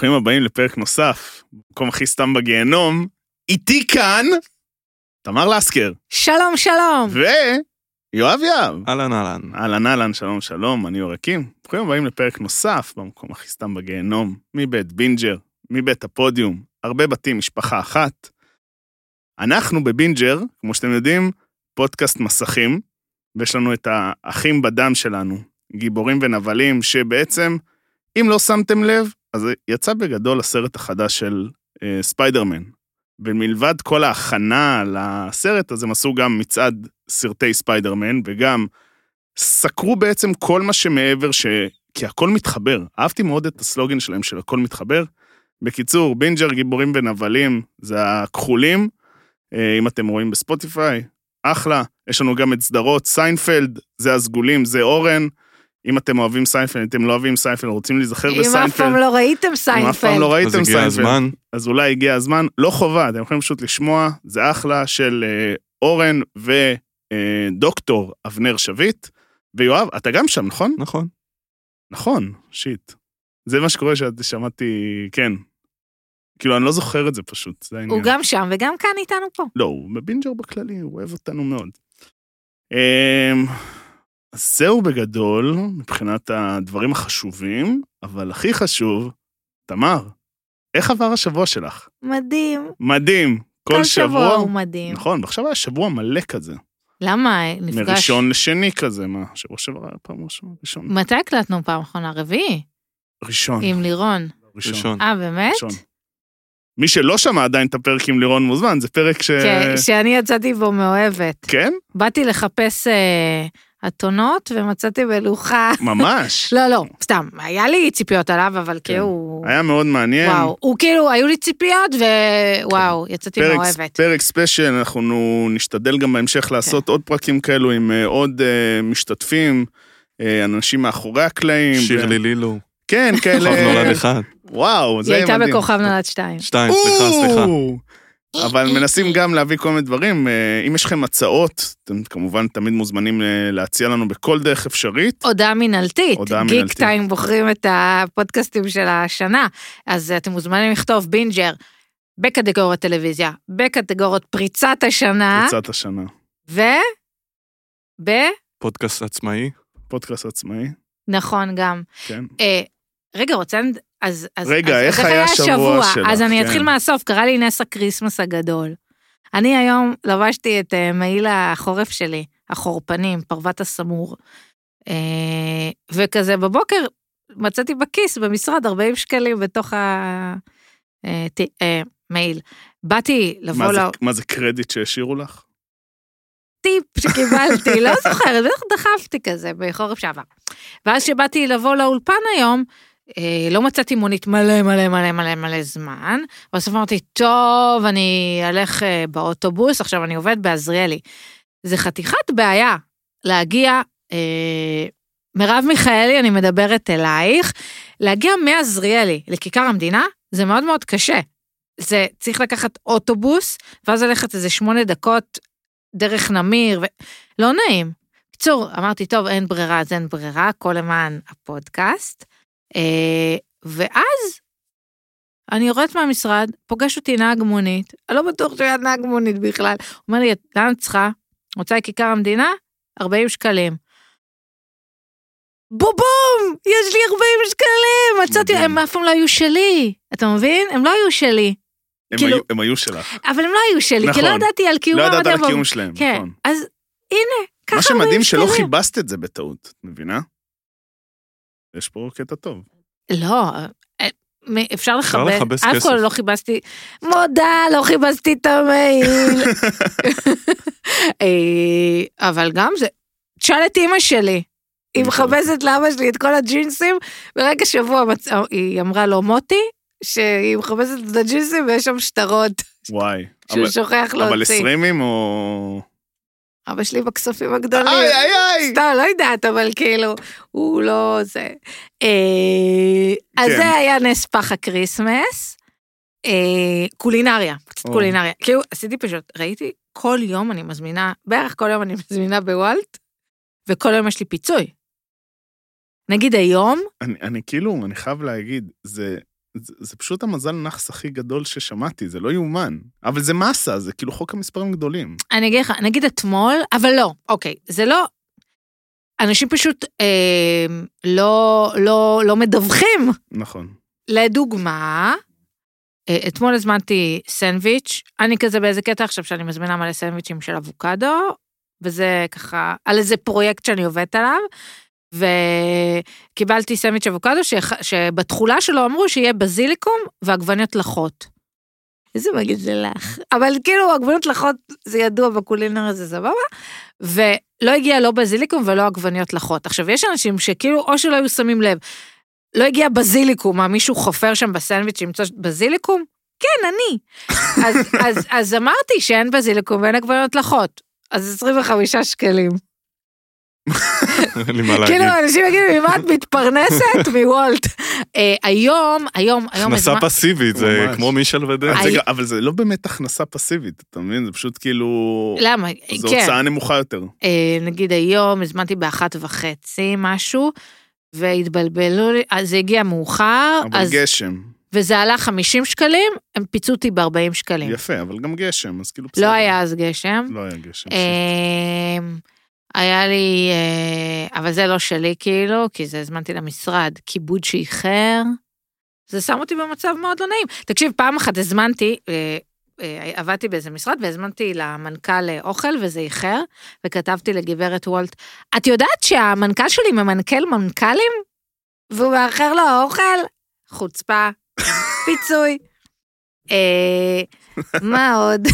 ברוכים הבאים לפרק נוסף, במקום הכי סתם בגיהנום. איתי כאן, תמר לסקר. שלום, שלום. ויואב יהב. אהלן אהלן. אהלן אהלן, שלום שלום, אני יורקים. ברוכים הבאים לפרק נוסף, במקום הכי סתם בגיהנום, מבית בינג'ר, מבית הפודיום, הרבה בתים, משפחה אחת. אנחנו בבינג'ר, כמו שאתם יודעים, פודקאסט מסכים, ויש לנו את האחים בדם שלנו, גיבורים ונבלים, שבעצם, אם לא שמתם לב, אז יצא בגדול הסרט החדש של אה, ספיידרמן. ומלבד כל ההכנה לסרט, אז הם עשו גם מצעד סרטי ספיידרמן, וגם סקרו בעצם כל מה שמעבר, ש... כי הכל מתחבר. אהבתי מאוד את הסלוגן שלהם של הכל מתחבר. בקיצור, בינג'ר, גיבורים ונבלים, זה הכחולים. אה, אם אתם רואים בספוטיפיי, אחלה. יש לנו גם את סדרות סיינפלד, זה הסגולים, זה אורן. אם אתם אוהבים סיינפלד, אתם לא אוהבים סיינפלד, רוצים להיזכר בסיינפלד. אם אף פעם לא ראיתם אם אף סיינפלד. פעם לא ראיתם אז הגיע סיינפלד, הזמן. אז אולי הגיע הזמן. לא חובה, אתם יכולים פשוט לשמוע, זה אחלה של אה, אורן ודוקטור אבנר שביט. ויואב, אתה גם שם, נכון? נכון. נכון, shit. זה מה שקורה ששמעתי, כן. כאילו, אני לא זוכר את זה פשוט, זה העניין. הוא גם שם וגם כאן איתנו פה. לא, הוא בבינג'ר בכללי, הוא אוהב אותנו מאוד. אמ, אז זהו בגדול, מבחינת הדברים החשובים, אבל הכי חשוב, תמר, איך עבר השבוע שלך? מדהים. מדהים. כל, כל שבוע הוא מדהים. נכון, ועכשיו היה שבוע מלא כזה. למה? נפגש... מראשון לשני כזה, מה? שבוע שעבר היה פעם ראשונה, ראשון. מתי הקלטנו פעם אחרונה? רביעי? ראשון. עם לירון. ראשון. אה, באמת? ראשון. מי שלא שמע עדיין את הפרק עם לירון מוזמן, זה פרק ש... כן, שאני יצאתי בו מאוהבת. כן? באתי לחפש אה, אתונות ומצאתי מלוכה. ממש. לא, לא, סתם, היה לי ציפיות עליו, אבל כן. כאילו... היה מאוד מעניין. וואו, הוא כאילו, היו לי ציפיות, ווואו, יצאתי פרק, מאוהבת. פרק ספיישל, אנחנו נשתדל גם בהמשך לעשות עוד פרקים כאלו עם אה, עוד אה, משתתפים, אה, אנשים מאחורי הקלעים. שירלי ו- לילו. כן, כאלה. כוכב נולד אחד. וואו, זה היא הייתה מדהים. בכוכב נולד שתיים. שתיים, סליחה, סליחה. אבל מנסים גם להביא כל מיני דברים. אה, אם יש לכם הצעות, אתם כמובן תמיד מוזמנים אה, להציע לנו בכל דרך אפשרית. הודעה מינהלתית, הודעה גיק מינהלתית. טיים בוחרים את הפודקאסטים של השנה, אז אתם מוזמנים לכתוב בינג'ר בקטגוריית טלוויזיה, בקטגוריית פריצת השנה, פריצת השנה. ו... ב... פודקאסט עצמאי. פודקאסט עצמאי, נכון גם. כן. אה, רגע, רוצה... אז, אז, רגע, אז, איך היה השבוע שלך? אז אני כן. אתחיל מהסוף, קרה לי נס ה Christmas הגדול. אני היום לבשתי את אה, מעיל החורף שלי, החורפנים, פרוות הסמור. אה, וכזה בבוקר מצאתי בכיס במשרד 40 שקלים בתוך המעיל. באתי לבוא מה זה- לא... מה זה קרדיט שהשאירו לך? טיפ שקיבלתי, לא זוכרת, בטח דחפתי כזה בחורף שעבר. ואז כשבאתי לבוא לאולפן היום, אה, לא מצאתי מונית מלא מלא מלא מלא מלא זמן, בסוף אמרתי, טוב, אני אלך אה, באוטובוס, עכשיו אני עובד בעזריאלי. זה חתיכת בעיה להגיע, אה, מרב מיכאלי, אני מדברת אלייך, להגיע מעזריאלי לכיכר המדינה, זה מאוד מאוד קשה. זה צריך לקחת אוטובוס, ואז ללכת איזה שמונה דקות דרך נמיר, ו... לא נעים. בקיצור, אמרתי, טוב, אין ברירה, אז אין ברירה, הכל למען הפודקאסט. אה, ואז אני יורדת מהמשרד, פוגש אותי נהג מונית, אני לא בטוח שהוא היה נהג מונית בכלל. הוא אומר לי, לאן את צריכה? רוצה לכיכר המדינה? 40 שקלים. בובום! יש לי 40 שקלים! מצאתי. הם אף פעם לא היו שלי. אתה מבין? הם לא היו שלי. הם כאילו- היו- הם היו שלך. אבל הם לא היו שלי, כי נכון. לא ידעתי על קיומם. לא ידעת על. הקיום שלהם, כן, נכון. אז הנה, ככה מה שמדהים 40 שלא שקלים. חיפשת את זה בטעות, מבינה? יש פה קטע טוב. לא, אה, אפשר לכבס, אף. כל לא כיבסתי, מודה, לא כיבסתי את המייל. אה, אבל גם זה, תשאל את אימא שלי. היא. מכבסת לאבא שלי את כל הג'ינסים, ורגע שבוע מצ- היא אמרה לו, מוטי, שהיא מכבסת את הג'ינסים ויש שם שטרות, וואי. שהוא אבל- שוכח אבל להוציא. עשרימים או... אבא שלי בכספים הגדולים. איי, איי, איי! סתם, לא יודעת, אבל כאילו, הוא לא זה. אה, אז כן. זה היה נס פח ה Christmas. אה, קולינריה, קצת. קולינריה. כאילו, עשיתי פשוט, ראיתי, כל יום אני מזמינה, בערך כל יום אני מזמינה בוולט, וכל יום יש לי פיצוי. נגיד היום, אני, אני כאילו, אני חייב להגיד, זה, זה, זה פשוט המזל נאחס הכי גדול ששמעתי, זה לא יאומן. אבל זה מסה, זה כאילו חוק המספרים גדולים. אני אגיד לך, נגיד אתמול, אבל לא, אוקיי, זה לא... אנשים פשוט אה, לא, לא, לא מדווחים. נכון. לדוגמה, אה, אתמול הזמנתי סנדוויץ', אני כזה באיזה קטע עכשיו שאני מזמינה מלא סנדוויצ'ים של אבוקדו, וזה ככה, על איזה פרויקט שאני עובדת עליו, וקיבלתי סנדוויץ' אבוקדו שח- שבתכולה שלו אמרו שיהיה בזיליקום ועגבניות לחות. איזה מגיד זה לך. אבל כאילו עגבניות לחות זה ידוע בקולינר הזה סבבה, ולא הגיע לא בזיליקום ולא עגבניות לחות. עכשיו יש אנשים שכאילו או שלא היו שמים לב, לא הגיע בזיליקום, מה מישהו חופר שם בסנדוויץ' למצוא בזיליקום? כן, אני. אז, אז, אז אמרתי שאין בזיליקום ואין עגבניות לחות. אז 25 שקלים. אין לי מה להגיד. כאילו, אנשים יגידו, ממה את מתפרנסת? מוולט. אה, היום, היום, היום... הכנסה פסיבית, זה. כמו מישל ודן. אבל זה לא באמת הכנסה פסיבית, אתה מבין? זה פשוט כאילו... למה? זו כן. הוצאה נמוכה יותר. אה, נגיד היום הזמנתי באחת וחצי משהו, והתבלבלו לי, אז זה הגיע מאוחר, אבל גשם. וזה עלה 50 שקלים, הם פיצו אותי ב-40 שקלים. יפה, אבל גם גשם, אז כאילו בסדר. לא היה אז גשם. לא היה גשם. היה לי, אה, אבל זה לא שלי כאילו, כי זה הזמנתי למשרד, כיבוד שאיחר. זה שם אותי במצב מאוד לא נעים. תקשיב, פעם אחת הזמנתי, אה, אה, עבדתי באיזה משרד והזמנתי למנכ"ל אוכל וזה איחר, וכתבתי לגברת וולט, את יודעת שהמנכ"ל שלי ממנכ"ל מנכ"לים? והוא מאחר לו האוכל? חוצפה, פיצוי. מה עוד?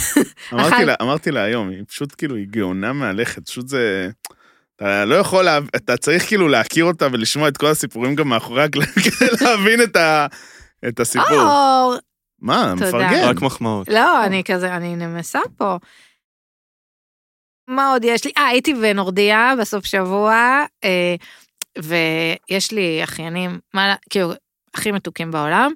אמרתי לה, אמרתי לה היום, היא פשוט כאילו, היא גאונה מהלכת, פשוט זה... אתה לא יכול, לה, אתה צריך כאילו להכיר אותה ולשמוע את כל הסיפורים גם מאחורי הקלעים כדי להבין את, ה, את הסיפור. אור, מה, תודה. מפרגן. רק מחמאות. לא, אני כזה, אני נמסה פה. מה עוד יש לי? אה, הייתי בנורדיה בסוף שבוע, אה, ויש לי אחיינים, מה, כאילו, הכי מתוקים בעולם,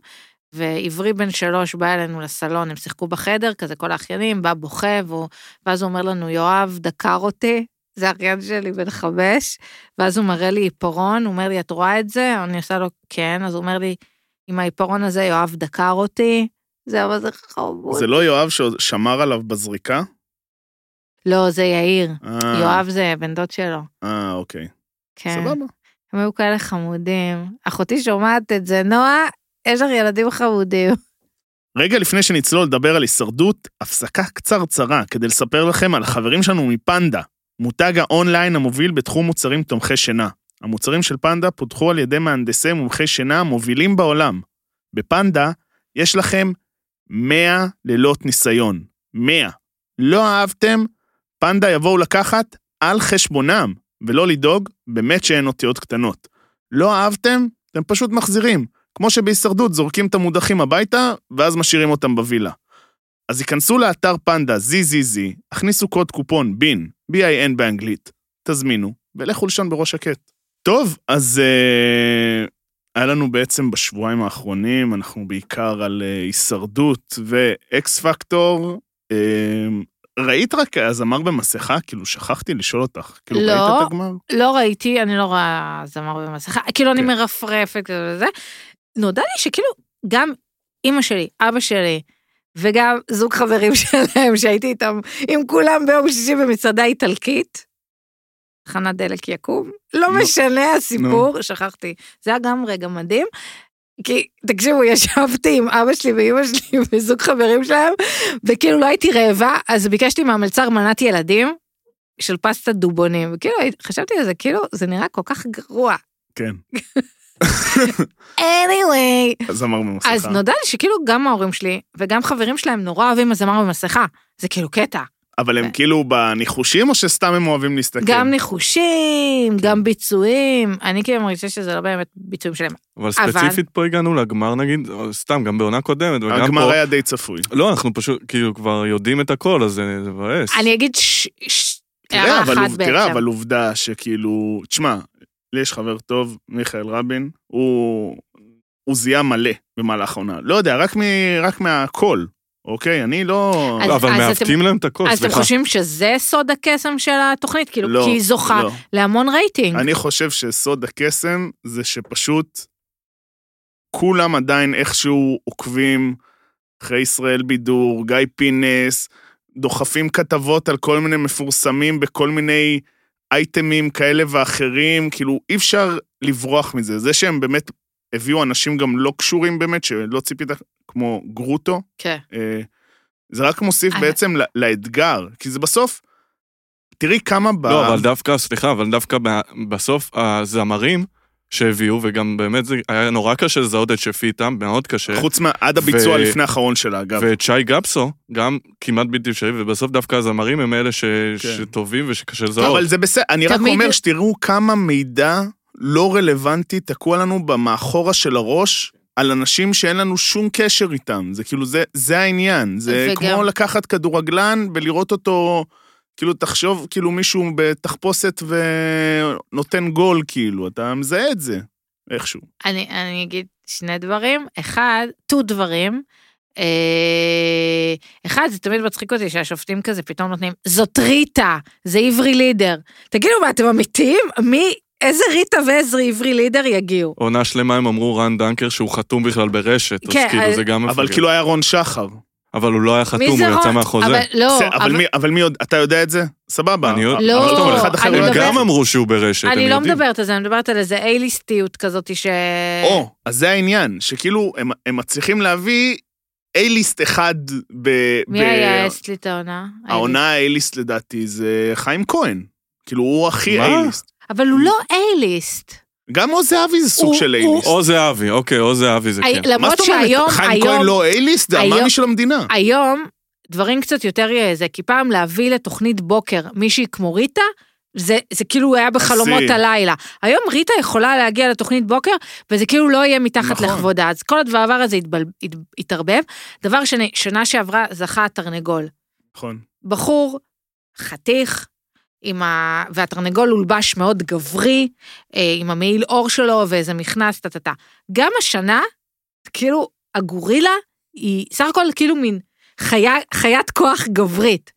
ועברי בן שלוש בא אלינו לסלון, הם שיחקו בחדר, כזה כל האחיינים, בא בוכה, והוא, ואז הוא אומר לנו, יואב דקר אותי, זה האחיין שלי בן חמש, ואז הוא מראה לי עיפרון, הוא אומר לי, את רואה את זה? אני עושה לו, כן, אז הוא אומר לי, עם העיפרון הזה יואב דקר אותי, זה אבל זה חמוד. זה לא יואב ששמר עליו בזריקה? לא, זה יאיר. אה, יואב זה בן דוד שלו. אה, אוקיי. כן. סבבה. הם היו כאלה חמודים. אחותי שומעת את זה, נועה, יש לך ילדים חמודים. רגע לפני שנצלול לדבר על הישרדות, הפסקה קצרצרה כדי לספר לכם על החברים שלנו מפנדה, מותג האונליין המוביל בתחום מוצרים תומכי שינה. המוצרים של פנדה פותחו על ידי מהנדסי מומחי שינה המובילים בעולם. בפנדה יש לכם 100 לילות ניסיון. 100. לא אהבתם? פנדה יבואו לקחת על חשבונם, ולא לדאוג, באמת שאין אותיות קטנות. לא אהבתם? אתם פשוט מחזירים. כמו שבהישרדות זורקים את המודחים הביתה, ואז משאירים אותם בווילה. אז היכנסו לאתר פנדה ZZZ, הכניסו קוד קופון בין, B-I-N באנגלית, תזמינו, ולכו לישון בראש שקט. טוב, אז אה, היה לנו בעצם בשבועיים האחרונים, אנחנו בעיקר על אה, הישרדות ואקס פקטור. אה, ראית רק הזמר במסכה? כאילו, שכחתי לשאול אותך. כאילו, לא. ראית את הגמר? לא ראיתי, אני לא רואה זמר במסכה, כאילו אני כן. מרפרפת כזה וזה. נודע לי שכאילו, גם אימא שלי, אבא שלי, וגם זוג חברים שלהם שהייתי איתם, עם כולם ביום שישי במסעדה איטלקית. תחנת דלק יקום, לא נו. משנה הסיפור, שכחתי. זה היה גם רגע מדהים. כי, תקשיבו, ישבתי עם אבא שלי ואימא שלי וזוג חברים שלהם, וכאילו לא הייתי רעבה, אז ביקשתי מהמלצר מנת ילדים של פסטה דובונים, וכאילו חשבתי על זה, כאילו, זה נראה כל כך גרוע. כן. anyway, הזמר במסכה. אז נודע לי שכאילו גם ההורים שלי וגם חברים שלהם נורא אוהבים הזמר במסכה, זה כאילו קטע. אבל הם. כאילו בניחושים, או שסתם הם אוהבים להסתכל? גם ניחושים, כן. גם ביצועים, אני כאילו מרגישה שזה לא באמת ביצועים שלהם. אבל ספציפית פה הגענו לגמר נגיד, סתם, גם בעונה קודמת, וגם הגמר. היה די צפוי. לא, אנחנו פשוט כאילו כבר יודעים את הכל, אז זה מבאס. אני אגיד ש... תראה. אבל עובדה שכאילו, תשמע, לי יש חבר טוב, מיכאל רבין, הוא, הוא זיהה מלא במהלך העונה. לא יודע, רק, מ, רק מהקול, אוקיי? אני לא... אז- לא, אבל אז מעוותים להם את הכל, אז אתם סליחה. חושבים שזה סוד הקסם של התוכנית? כאילו, לא, כי היא זוכה לא. להמון רייטינג. אני חושב שסוד הקסם זה שפשוט כולם עדיין איכשהו עוקבים אחרי ישראל בידור, גיא פינס, דוחפים כתבות על כל מיני מפורסמים בכל מיני אייטמים כאלה ואחרים, כאילו אי אפשר לברוח מזה. זה שהם באמת הביאו אנשים גם לא קשורים באמת, שלא ציפית, כמו גרוטו, כן. אה, זה רק מוסיף אני- בעצם לאתגר, כי זה בסוף, תראי כמה ב... לא, אבל דווקא, סליחה, אבל דווקא בסוף הזמרים שהביאו, וגם באמת זה היה נורא קשה לזהות את שפי איתם, מאוד קשה. חוץ מה... עד הביצוע ו- לפני האחרון שלה, אגב. שי גפסו, גם כמעט בלתי אפשרי, ובסוף דווקא הזמרים הם אלה ש... כן. שטובים ושקשה לזהות. אבל זה בסדר, אני רק תמיד- אומר שתראו כמה מידע לא רלוונטי תקוע לנו במאחורה של הראש. על אנשים שאין לנו שום קשר איתם, זה כאילו, זה, זה העניין. זה וגם- כמו לקחת כדורגלן ולראות אותו, כאילו, תחשוב, כאילו מישהו בתחפושת ונותן גול, כאילו, אתה מזהה את זה, איכשהו. אני, אני אגיד שני דברים. אחד, טו דברים. אה, אחד, זה תמיד מצחיק אותי שהשופטים כזה פתאום נותנים, זאת ריטה, זה עברי לידר. תגידו, מה, אתם אמיתיים? מי, איזה ריטה ואיזה עברי לידר יגיעו? עונה שלמה הם אמרו רן דנקר שהוא חתום בכלל ברשת, אז כן, כאילו אז- זה גם אבל מפגר. כאילו היה רון שחר. אבל הוא לא היה חתום, הוא יצא? מהחוזה. אבל לא, בסדר, אבל, אבל מי, אבל מי עוד, אתה יודע את זה? סבבה. אני יודע. לא, אבל אחד אחר אני. הם מדברת- גם אמרו שהוא ברשת, אני לא יודעים. מדברת על זה, אני מדברת על איזה אייליסטיות כזאת ש... או, אז זה העניין, שכאילו הם, הם מצליחים להביא A-ליסט אחד ב... מי ב- היה אסט לי את העונה? העונה A-ליסט לדעתי זה חיים כהן. כאילו הוא הכי מה? A-ליסט. אבל הוא לא אייליסט. גם עוז זהבי זה סוג הוא- של הוא- A-ליסט. או זהבי, אוקיי, או זהבי זה כן. מה למרות זאת אומרת? חיים כהן היום, לא A-ליסט? זה היום- המאני של המדינה. היום, דברים קצת יותר זה, כי פעם להביא לתוכנית בוקר מישהי כמו ריטה, זה, זה כאילו היה בחלומות עשי. הלילה. היום ריטה יכולה להגיע לתוכנית בוקר, וזה כאילו לא יהיה מתחת נכון. לכבודה. אז כל הדבר הזה התבל, הת, התערבב. דבר שני, שנה שעברה זכה התרנגול. נכון. בחור, חתיך, עם ה... והתרנגול הולבש מאוד גברי, אה, עם המעיל אור שלו ואיזה מכנס, טה-טה-טה. גם השנה, כאילו, הגורילה היא סך הכל כאילו מין חיה, חיית כוח גברית.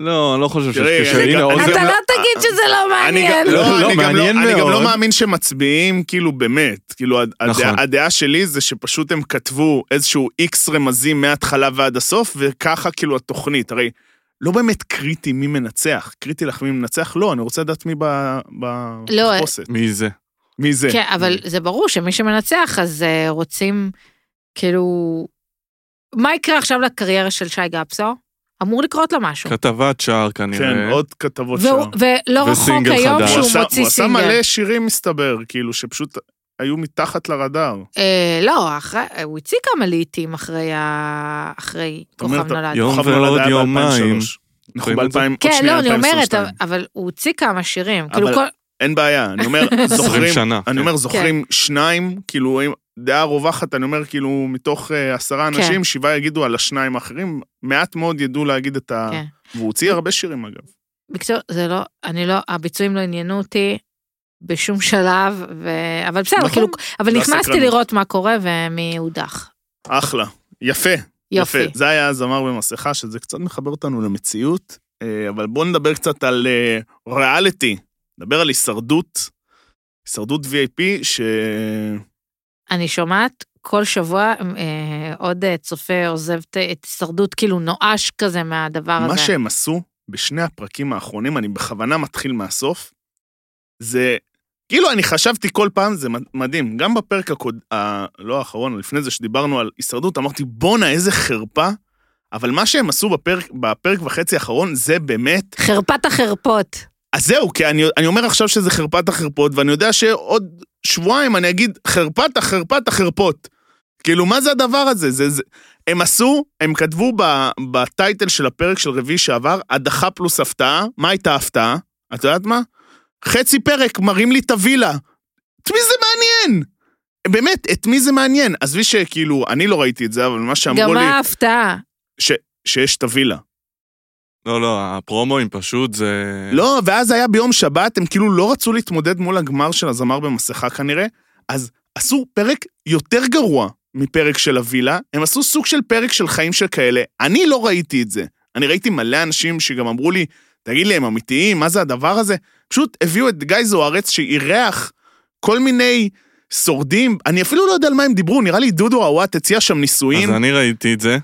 לא, אני לא חושב שיש אני קשר. הנה, גם אתה לא- תגיד שזה לא מעניין. לא, לא, לא, אני גם לא- מעניין אני גם לא מאוד. מאמין שמצביעים, כאילו, באמת. כאילו, נכון. הדעה שלי זה שפשוט הם כתבו איזשהו איקס רמזים מההתחלה ועד הסוף, וככה כאילו התוכנית. הרי לא באמת קריטי מי מנצח. קריטי לך מי מנצח? לא, אני רוצה לדעת מי ב- לא, בתחפושת. מי זה? מי זה? כן, אבל זה ברור שמי שמנצח, אז אה, רוצים, כאילו... מה יקרה עכשיו לקריירה של שי גפסו? אמור לקרות לו משהו. כתבת שער כנראה. כן, עוד כתבות והוא- שם. ולא רחוק היום חדש. שהוא מוציא הוא עשה סינגל. מלא שירים, מסתבר, כאילו, שפשוט היו מתחת לרדאר. אה, לא, אחרי, הוא הוציא כמה לעיתים אחרי, ה... אחרי אומרת, כוכב נולד. יום ועוד יומיים. ב-2003. אנחנו ב-2000, עוד כן, שנייה לא, אני אומרת, 2022. אבל הוא הוציא כמה שירים. כאילו כל... אין בעיה, אני אומר, 20 זוכרים, שנה. אני כן. אומר, זוכרים שניים, כאילו, דעה רווחת, אני אומר, כאילו, מתוך אה, עשרה כן. אנשים, שבעה יגידו על השניים האחרים, מעט מאוד ידעו להגיד את ה... כן. והוא הוציא הרבה שירים, אגב. בקיצור, זה לא, אני לא, הביצועים לא עניינו אותי בשום שלב, ו... אבל בסדר, נכון. כאילו, אבל לא נכנסתי. לראות מה קורה ומי הודח. אחלה. יפה. יופי. יפה. זה היה זמר במסכה, שזה קצת מחבר אותנו למציאות, אה, אבל בואו נדבר קצת על אה, ריאליטי. נדבר על הישרדות, הישרדות VIP, ש... אני שומעת כל שבוע אה, עוד אה, צופה עוזב את הישרדות כאילו נואש כזה מהדבר הזה. מה שהם עשו בשני הפרקים האחרונים, אני בכוונה מתחיל מהסוף, זה... כאילו, אני חשבתי כל פעם, זה מד- מדהים. גם בפרק הקוד... ה... לא האחרון, לפני זה שדיברנו על הישרדות, אמרתי, בואנה, איזה חרפה. אבל מה שהם עשו בפרק, בפרק וחצי האחרון, זה באמת... חרפת החרפות. אז זהו, כי אני, אני אומר עכשיו שזה חרפת החרפות, ואני יודע שעוד שבועיים אני אגיד, חרפת החרפת החרפות. כאילו, מה זה הדבר הזה? זה, זה... הם עשו, הם כתבו ב, בטייטל של הפרק של רביעי שעבר, הדחה פלוס הפתעה. מה הייתה ההפתעה? את יודעת מה? חצי פרק מראים לי את הווילה. את מי זה מעניין? באמת, את מי זה מעניין? עזבי שכאילו, אני לא ראיתי את זה, אבל מה שאמרו גם לי, מה ההפתעה? ש, שיש את הווילה. לא, לא, הפרומואים פשוט זה... לא, ואז היה ביום שבת, הם כאילו לא רצו להתמודד מול הגמר של הזמר במסכה כנראה, אז עשו פרק יותר גרוע מפרק של הווילה, הם עשו סוג של פרק של חיים של כאלה. אני לא ראיתי את זה. אני ראיתי מלא אנשים שגם אמרו לי, תגיד לי, הם אמיתיים? מה זה הדבר הזה? פשוט הביאו את גיא זוארץ שאירח כל מיני שורדים, אני אפילו לא יודע על מה הם דיברו, נראה לי דודו עוואט הציע שם ניסויים. אז אני ראיתי את זה,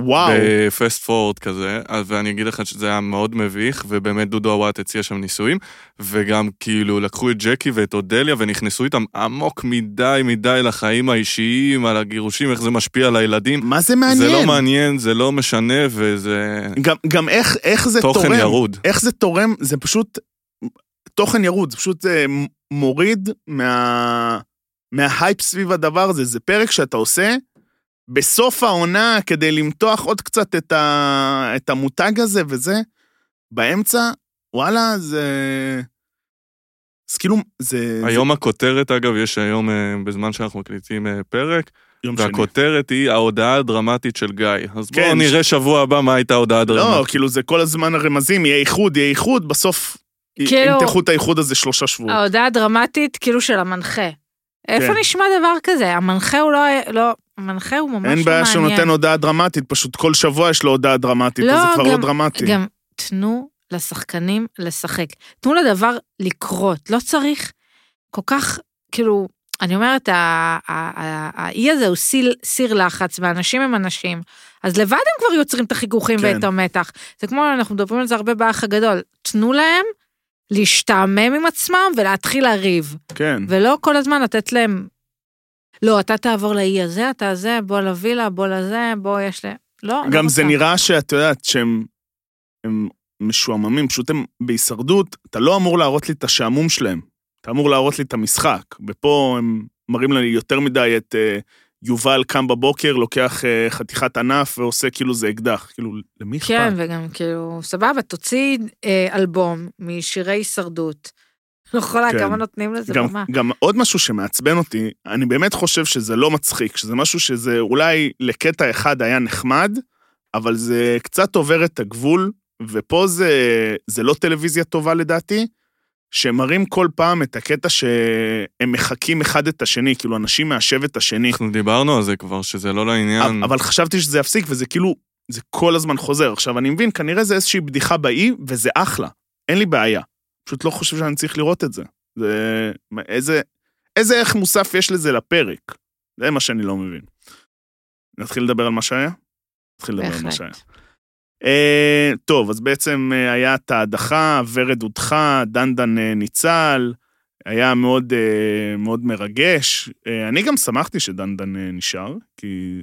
וואו. בפסט פורוד כזה, ואני אגיד לך שזה היה מאוד מביך, ובאמת דודו עוואט הציע שם ניסויים, וגם כאילו לקחו את ג'קי ואת אודליה ונכנסו איתם עמוק מדי מדי לחיים האישיים, על הגירושים, איך זה משפיע על הילדים. מה זה מעניין? זה לא מעניין, זה לא משנה, וזה גם, גם איך, איך זה תוכן תורם. ירוד. איך זה תורם, זה פשוט תוכן ירוד, זה פשוט אה, מוריד מה, מההייפ סביב הדבר הזה. זה פרק שאתה עושה בסוף העונה כדי למתוח עוד קצת את, ה, את המותג הזה וזה. באמצע, וואלה, זה... אז כאילו, זה... היום הכותרת, אגב, יש היום, אה, בזמן שאנחנו מקליטים אה, פרק, זה יום שני. והכותרת היא ההודעה הדרמטית של גיא. אז בואו כן, נראה שבוע הבא מה הייתה ההודעה לא, הדרמטית. כאילו זה כל הזמן הרמזים, יהיה איחוד, יהיה איחוד, בסוף כאילו- ימתחו את האיחוד הזה שלושה שבועות. ההודעה הדרמטית כאילו של המנחה. איפה כן. נשמע דבר כזה? המנחה הוא לא, לא, המנחה הוא ממש לא אין מעניין. בעיה שהוא נותן הודעה דרמטית, פשוט כל שבוע יש לו הודעה דרמטית, לא, אז זה כבר לא גם- דרמטי. גם תנו לשחקנים לשחק. תנו לדבר לקרות. לא צריך כל כך, כאילו, אני אומרת, האי הזה הוא סיר, סיר לחץ, ואנשים הם אנשים, אז לבד הם כבר יוצרים את החיכוכים כן. ואת המתח. זה כמו, אנחנו מדברים על זה הרבה באח הגדול. תנו להם להשתעמם עם עצמם ולהתחיל לריב, כן. ולא כל הזמן לתת להם, לא, אתה תעבור לאי הזה, אתה זה, בוא לווילה, בוא לזה, בוא יש ל... לא, לא גם זה רוצה. נראה שאת יודעת שהם הם משועממים, פשוט הם בהישרדות, אתה לא אמור להראות לי את השעמום שלהם, אתה אמור להראות לי את המשחק. ופה הם מראים לי יותר מדי את אה, יובל קם בבוקר, לוקח אה, חתיכת ענף ועושה כאילו זה אקדח. כאילו, למי אכפת? כן, וגם כאילו, סבבה, תוציא אה, אלבום משירי הישרדות. לא יכולה, כן. כמה נותנים לזה גם, במה. גם עוד משהו שמעצבן אותי, אני באמת חושב שזה לא מצחיק, שזה משהו שזה אולי לקטע אחד היה נחמד, אבל זה קצת עובר את הגבול, ופה זה, זה לא טלוויזיה טובה לדעתי, שמראים כל פעם את הקטע שהם מחקים אחד את השני, כאילו אנשים מהשבט השני. אנחנו דיברנו על זה כבר, שזה לא לעניין. אבל חשבתי שזה יפסיק, וזה כאילו, זה כל הזמן חוזר. עכשיו, אני מבין, כנראה זה איזושהי בדיחה באי, וזה אחלה. אין לי בעיה. פשוט לא חושב שאני צריך לראות את זה. זה... מה- איזה... איזה ערך מוסף יש לזה לפרק? זה מה שאני לא מבין. נתחיל לדבר על מה שהיה? נתחיל לדבר על מה שהיה. אה, טוב, אז בעצם אה, היה את ההדחה, ורד הודחה, דנדן אה, ניצל, היה מאוד, אה, מאוד מרגש. אה, אני גם שמחתי שדנדן אה, נשאר, כי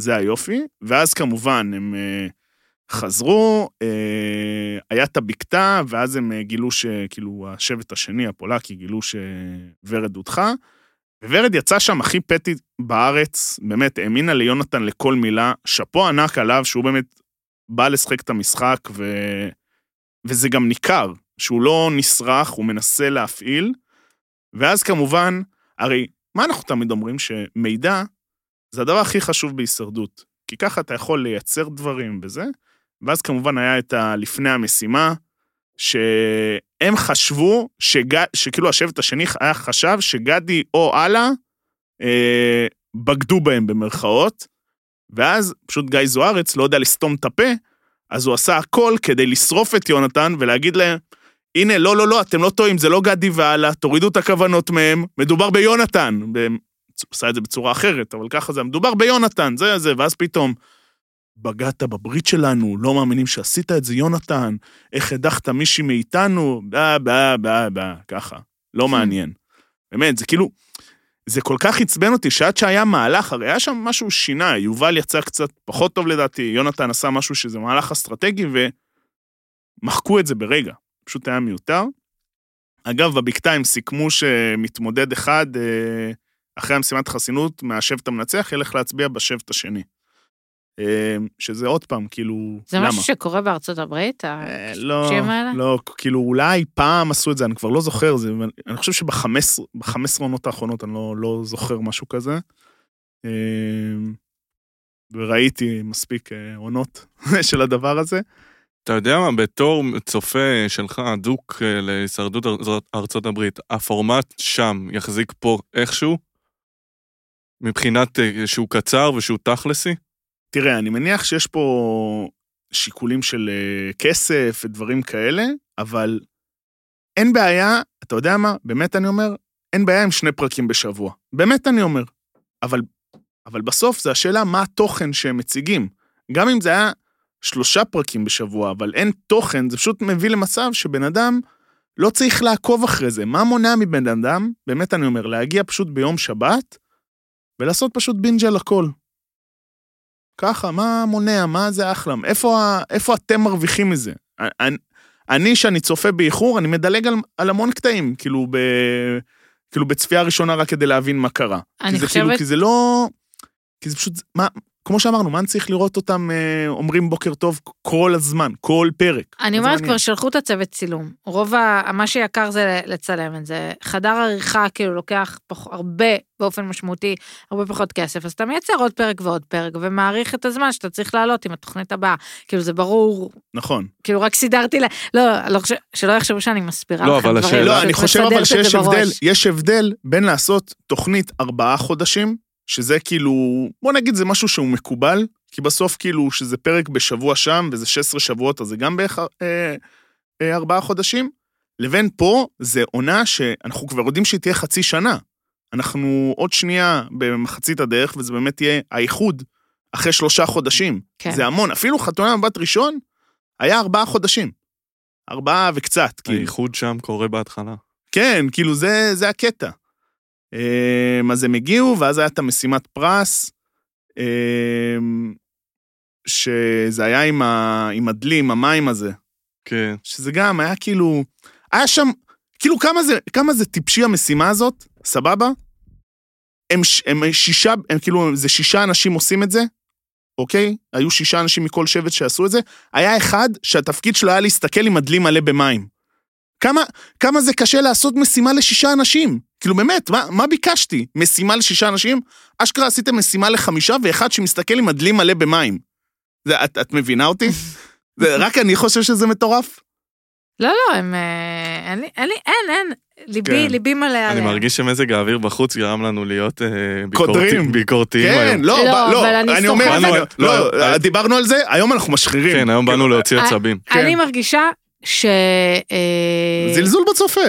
זה היופי. ואז כמובן הם אה, חזרו, אה, היה את הבקתה, ואז הם אה, גילו שכאילו השבט השני, הפולקי, גילו שורד הודחה. וורד יצא שם הכי פטי בארץ, באמת, האמינה ליונתן לכל מילה, שאפו ענק עליו, שהוא באמת בא לשחק את המשחק, ו... וזה גם ניכר, שהוא לא נסרח, הוא מנסה להפעיל. ואז כמובן, הרי מה אנחנו תמיד אומרים? שמידע זה הדבר הכי חשוב בהישרדות. כי ככה אתה יכול לייצר דברים וזה. ואז כמובן היה את ה... לפני המשימה, שהם חשבו, שג... שכאילו השבט השני היה חשב שגדי או אללה אה, בגדו בהם במרכאות, ואז פשוט גיא זוארץ לא יודע לסתום את הפה, אז הוא עשה הכל כדי לשרוף את יונתן ולהגיד להם, הנה, לא, לא, לא, אתם לא טועים, זה לא גדי ואללה, תורידו את הכוונות מהם, מדובר ביונתן. הוא עשה את זה בצורה אחרת, אבל ככה זה, מדובר ביונתן, זה זה, ואז פתאום, בגדת בברית שלנו, לא מאמינים שעשית את זה, יונתן, איך הדחת מישהי מאיתנו, בא, בא, בא, בא, ככה. לא מעניין. באמת, זה כאילו, זה כל כך עצבן אותי שעד שהיה מהלך, הרי היה שם משהו שינה, יובל יצא קצת פחות טוב לדעתי, יונתן עשה משהו שזה מהלך אסטרטגי, ומחקו את זה ברגע. פשוט היה מיותר. אגב, בבקתה הם סיכמו שמתמודד אחד, אה, אחרי המשימת חסינות, מהשבט המנצח, ילך להצביע בשבט השני. אה, שזה עוד פעם, כאילו, זה למה? משהו שקורה בארצות הברית? אה, לא, השם האלה? לא, כאילו אולי פעם עשו את זה, אני כבר לא זוכר, זה, אני חושב שבחמש עונות האחרונות אני לא, לא זוכר משהו כזה. אה, וראיתי מספיק אה, עונות של הדבר הזה. אתה יודע מה, בתור צופה שלך, אדוק אה, להישרדות אר- ארצות הברית, הפורמט שם יחזיק פה איכשהו? מבחינת שהוא קצר ושהוא תכלסי? תראה, אני מניח שיש פה שיקולים של אה, כסף ודברים כאלה, אבל אין בעיה, אתה יודע מה? באמת אני אומר, אין בעיה עם שני פרקים בשבוע. באמת אני אומר. אבל, אבל בסוף זה השאלה מה התוכן שהם מציגים. גם אם זה היה שלושה פרקים בשבוע, אבל אין תוכן, זה פשוט מביא למצב שבן אדם לא צריך לעקוב אחרי זה. מה מונע מבן אדם, באמת אני אומר, להגיע פשוט ביום שבת ולעשות פשוט בינג' על הכל. ככה, מה מונע? מה זה אחלה? איפה, איפה אתם מרוויחים מזה? אני, אני, שאני צופה באיחור, אני מדלג על, על המון קטעים, כאילו, ב, כאילו בצפייה ראשונה רק כדי להבין מה קרה. אני כי זה כאילו, חושבת- כי זה לא... כי זה פשוט, מה, כמו שאמרנו, מה אני צריך לראות אותם אה, אומרים בוקר טוב כל הזמן, כל פרק? אני אומרת. כבר שלחו את הצוות צילום. רוב ה... מה שיקר זה לצלם את זה. חדר עריכה כאילו לוקח פח... הרבה, באופן משמעותי, הרבה פחות כסף, אז אתה מייצר עוד פרק ועוד פרק, ומעריך את הזמן שאתה צריך לעלות עם התוכנית הבאה. כאילו, זה ברור, נכון. כאילו, רק סידרתי ל... לא, לא חושב... שלא יחשבו שאני מסבירה לא, לכם אבל דברים. השאלה- לא, אני חושב אבל שיש הבדל. יש הבדל בין לעשות תוכנית ארבעה חודשים, שזה כאילו, בוא נגיד זה משהו שהוא מקובל, כי בסוף כאילו שזה פרק בשבוע שם, וזה 16 שבועות, אז זה גם בערך אה, אה, ארבעה חודשים, לבין פה זה עונה שאנחנו כבר יודעים שהיא תהיה חצי שנה. אנחנו עוד שנייה במחצית הדרך, וזה באמת יהיה האיחוד אחרי שלושה חודשים. כן. זה המון, אפילו חתונה מבט ראשון היה ארבעה חודשים. ארבעה וקצת, כאילו. האיחוד שם קורה בהתחלה. כן, כאילו זה, זה הקטע. אמ, אז הם הגיעו, ואז היה את המשימת פרס, אמ, שזה היה עם, ה, עם הדלי, עם המים הזה, כן. שזה גם היה כאילו, היה שם, כאילו כמה זה, כמה זה טיפשי המשימה הזאת, סבבה? הם, הם שישה, הם כאילו, זה שישה אנשים עושים את זה, אוקיי? היו שישה אנשים מכל שבט שעשו את זה. היה אחד שהתפקיד שלו היה להסתכל עם הדלי מלא במים. כמה, כמה זה קשה לעשות משימה לשישה אנשים? כאילו באמת, מה, מה ביקשתי? משימה לשישה אנשים? אשכרה עשיתם משימה לחמישה ואחד שמסתכל עם הדלי מלא במים. זה, את, את מבינה אותי? זה, רק אני חושב שזה מטורף? לא, לא, הם... אה, אין לי, אין לי, אין, אין. ליבי, כן. ליבי מלא עליהם. אני מרגיש שמזג האוויר בחוץ גרם לנו להיות אה. ביקורתיים ביקורתיים כן, היום. לא, לא, ב- לא, אבל אני אני אומר, אני- לא, לא, אה, דיברנו על זה, היום אנחנו משחירים. כן, היום באנו כאילו, להוציא אה, עצבים. אני כן. מרגישה ש... אה, זלזול בצופה.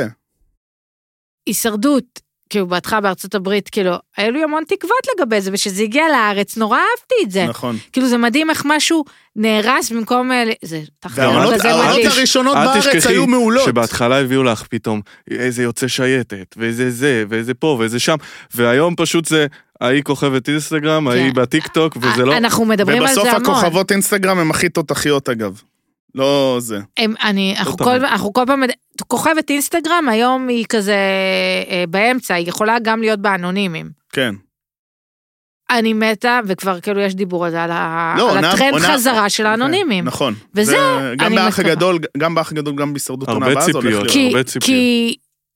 הישרדות, כאילו בהתחלה בארצות הברית, כאילו, היו לי המון תקוות לגבי זה, וכשזה הגיע לארץ, נורא אהבתי את זה. נכון. כאילו זה מדהים איך משהו נהרס במקום... אה, זה כזה העונות מדהים. הראשונות אל בארץ היו מעולות. שבהתחלה הביאו לך פתאום איזה יוצא שייטת, ואיזה זה, ואיזה פה, ואיזה שם, והיום פשוט זה, ההיא כוכבת אינסטגרם, ההיא כן. בטיקטוק, וזה לא... אנחנו מדברים על ובסוף זה המון. הכוכבות אינסטגרם הם הכי תותחיות אגב. לא זה. הם, אני, אנחנו, תמיד. כל, אנחנו כל פעם, כוכבת אינסטגרם היום היא כזה אה, באמצע, היא יכולה גם להיות באנונימים. כן. אני מתה, וכבר כאילו יש דיבור על זה, על, ה, לא, על עונה- הטרנד עונה- חזרה של האנונימים. נכון. וזה, זה גם אני באח מקווה. הגדול, גם באח הגדול, גם בהישרדות עונה הבאה, זה הולך. להיות. הרבה ציפיות. כי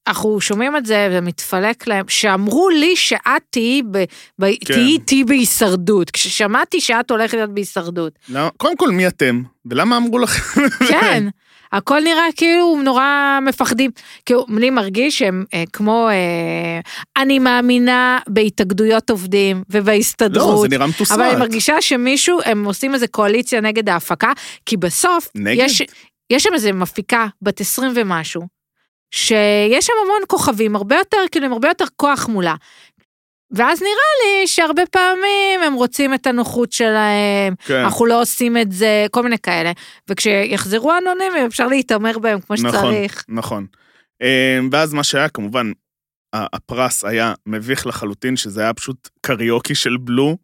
אנחנו שומעים את זה ומתפלק להם, שאמרו לי שאת תהיי ב- ב- כן. תהיי איתי בהישרדות, כששמעתי שאת הולכת להיות בהישרדות. למה- קודם כל, מי אתם? ולמה אמרו לכם? כן, הכל נראה כאילו נורא מפחדים. כאילו, אני מרגיש שהם אה, כמו, אה, אני מאמינה בהתאגדויות עובדים לא, ובהסתדרות. זה נראה מתוסרט. אבל אני מרגישה שמישהו, הם עושים איזה קואליציה נגד ההפקה, כי בסוף, נגד? יש, יש שם איזה מפיקה בת 20 ומשהו, שיש שם המון כוכבים, הרבה יותר, כאילו, עם הרבה יותר כוח מולה. ואז נראה לי שהרבה פעמים הם רוצים את הנוחות שלהם, כן. אנחנו לא עושים את זה, כל מיני כאלה. וכשיחזרו אנונימים אפשר להתעמר בהם כמו נכון, שצריך. נכון. אמ, ואז מה שהיה, כמובן, הפרס היה מביך לחלוטין, שזה היה פשוט קריוקי של בלו.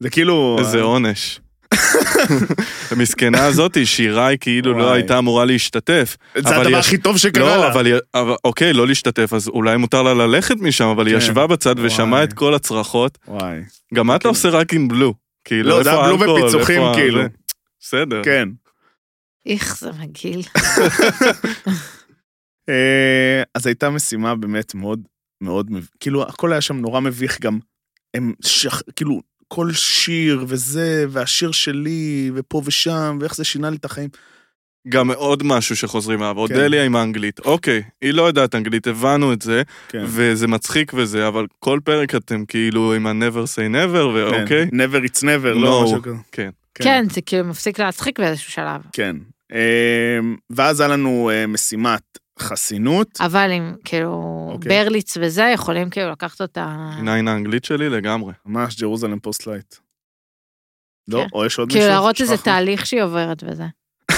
זה כאילו... איזה עונש. המסכנה הזאת, שירה היא כאילו לא. הייתה אמורה להשתתף. זה הדבר יש- הכי טוב שקרה לא, לה. אבל, היא- אבל אוקיי, לא להשתתף, אז אולי מותר לה ללכת משם, אבל היא כן. ישבה בצד. ושמעה את כל הצרחות. וואי. גם מה אתה כאילו- עושה רק עם בלו? כאילו, לא, זה היה בלו ה- כאילו. בסדר. כן. איך זה מגעיל. אה, אז הייתה משימה באמת מאוד מאוד, כאילו הכל היה שם נורא מביך גם. הם שח... כאילו כל שיר וזה, והשיר שלי, ופה ושם, ואיך זה שינה לי את החיים. גם עוד משהו שחוזרים אליו, כן. אודליה עם האנגלית. אוקיי, היא לא יודעת אנגלית, הבנו את זה, כן. וזה מצחיק וזה, אבל כל פרק אתם כאילו עם ה-never say never, ואוקיי? כן. never it's never, לא. משהו כזה. כן. כן, זה כאילו מפסיק להצחיק באיזשהו שלב. כן. אה, ואז היה לנו אה, משימת חסינות, אבל עם כאילו אוקיי. ברליץ וזה, יכולים כאילו לקחת אותה... עיניים האנגלית שלי לגמרי. ממש Jerusalem Post light. לא? כן. או יש עוד כאילו מישהו? להראות איזה? תהליך שהיא עוברת וזה.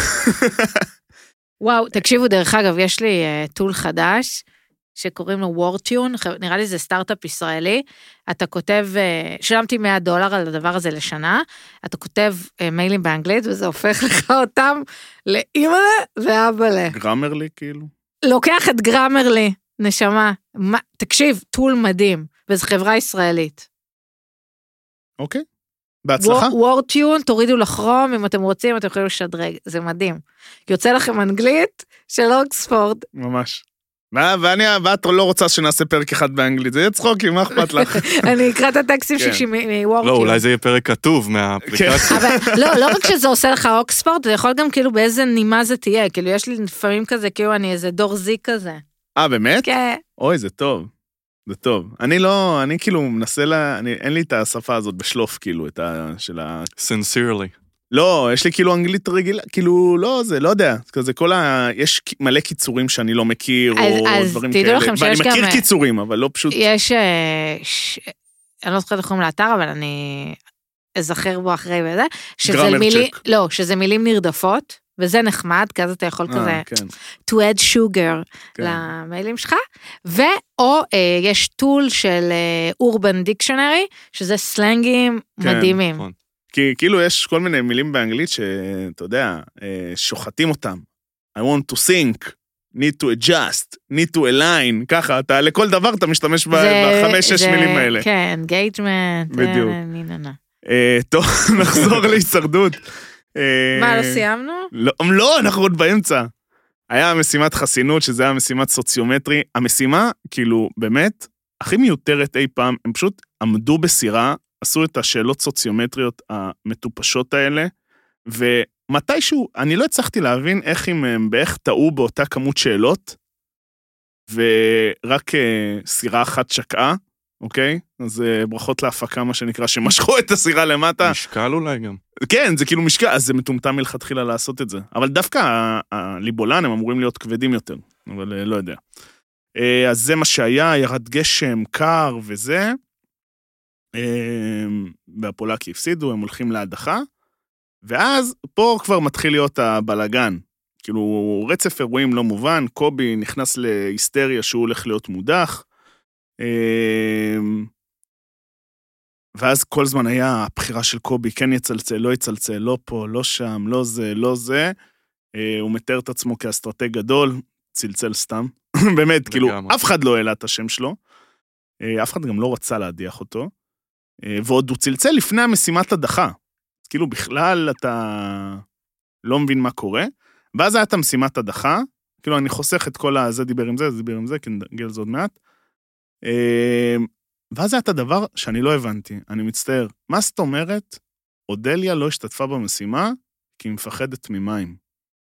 וואו, תקשיבו, דרך אגב, יש לי אה, tool חדש, שקוראים לו Wordtune, נראה לי זה סטארט-אפ ישראלי. אתה כותב, אה, שילמתי 100 דולר על הדבר הזה לשנה, אתה כותב uh, מיילים באנגלית, וזה הופך לך אותם לאימא'לה ואבא'לה. גרמרלי כאילו? לוקח את גרמרלי, נשמה. מה, תקשיב, טול מדהים, וזו חברה ישראלית. אוקיי. בהצלחה. וורטיון, תורידו לכרום, אם אתם רוצים, אתם יכולים לשדרג, זה מדהים. יוצא לכם אנגלית של אוקספורד. ממש. ואני, ואת לא רוצה שנעשה פרק אחד באנגלית, זה יהיה צחוקים, מה אכפת לך? אני אקרא את הטקסטים כן. שלי לא, מוורטיון. אולי זה יהיה פרק כתוב מהאפליקציה. אבל לא, לא רק שזה עושה לך אוקספורד, זה יכול גם כאילו באיזה נימה זה תהיה, כאילו יש לי לפעמים כזה, כאילו אני איזה דור זי כזה. אה, באמת? כן. אוי, זה טוב. זה טוב. אני לא, אני כאילו מנסה ל... אני, אין לי את השפה הזאת בשלוף, כאילו, את ה... של ה... Sincerely. לא, יש לי כאילו אנגלית רגילה, כאילו, לא, זה, לא יודע. כזה כל ה... יש מלא קיצורים שאני לא מכיר, אז- או אז דברים תדעו כאלה. לכם ואני שיש גם, מכיר אה, קיצורים, אבל לא פשוט... יש, אה, ש... אני לא זוכרת איך קוראים לאתר, אבל אני אזכר בו אחרי וזה, שזה מילים, צ'ק. לא, שזה מילים נרדפות, וזה נחמד, כי אז אתה יכול אה, כזה כן, to add sugar כן. למיילים שלך, ואו אה, יש טול של אורבן דיקשנרי, שזה סלנגים כן, מדהימים. נכון. כי כאילו יש כל מיני מילים באנגלית שאתה יודע, אה, שוחטים אותם. I want to think, need to adjust, need to align, ככה, אתה לכל דבר אתה משתמש בחמש-שש מילים האלה. כן, engagement, בדיוק. ניננה. אה, טוב, נחזור להישרדות. אה, מה, לא סיימנו? לא, לא, אנחנו עוד באמצע. היה משימת חסינות, שזה היה משימת סוציומטרי. המשימה, כאילו, באמת, הכי מיותרת אי פעם, הם פשוט עמדו בסירה, עשו את השאלות סוציומטריות המטופשות האלה, ומתישהו, אני לא הצלחתי להבין איך אם הם באיך טעו באותה כמות שאלות, ורק אה, סירה אחת שקעה, אוקיי? אז אה, ברכות להפקה, מה שנקרא, שמשכו את הסירה למטה. משקל אולי גם. כן, זה כאילו משקע, אז זה מטומטם מלכתחילה לעשות את זה. אבל דווקא הליבולן הם אמורים להיות כבדים יותר, אבל אה, לא יודע. אז זה מה שהיה, ירד גשם, קר וזה. אה, והפולקי הפסידו, הם הולכים להדחה. ואז פה כבר מתחיל להיות הבלגן. כאילו, רצף אירועים לא מובן, קובי נכנס להיסטריה שהוא הולך להיות מודח. אה, ואז כל זמן היה הבחירה של קובי, כן יצלצל, לא יצלצל, לא פה, לא שם, לא זה, לא זה. אה, הוא מתאר את עצמו כאסטרטג גדול, צלצל סתם. באמת, כאילו. אף אחד לא העלה את השם שלו. אה, אף אחד גם לא רצה להדיח אותו. אה, ועוד הוא צלצל לפני המשימת הדחה. אז כאילו, בכלל אתה לא מבין מה קורה. ואז הייתה משימת הדחה, כאילו, אני חוסך את כל ה... זה דיבר עם זה, זה דיבר עם זה, כי נגיע לזה עוד מעט. אה, ואז היה את הדבר שאני לא הבנתי, אני מצטער. מה זאת אומרת, אודליה לא השתתפה במשימה כי היא מפחדת ממים?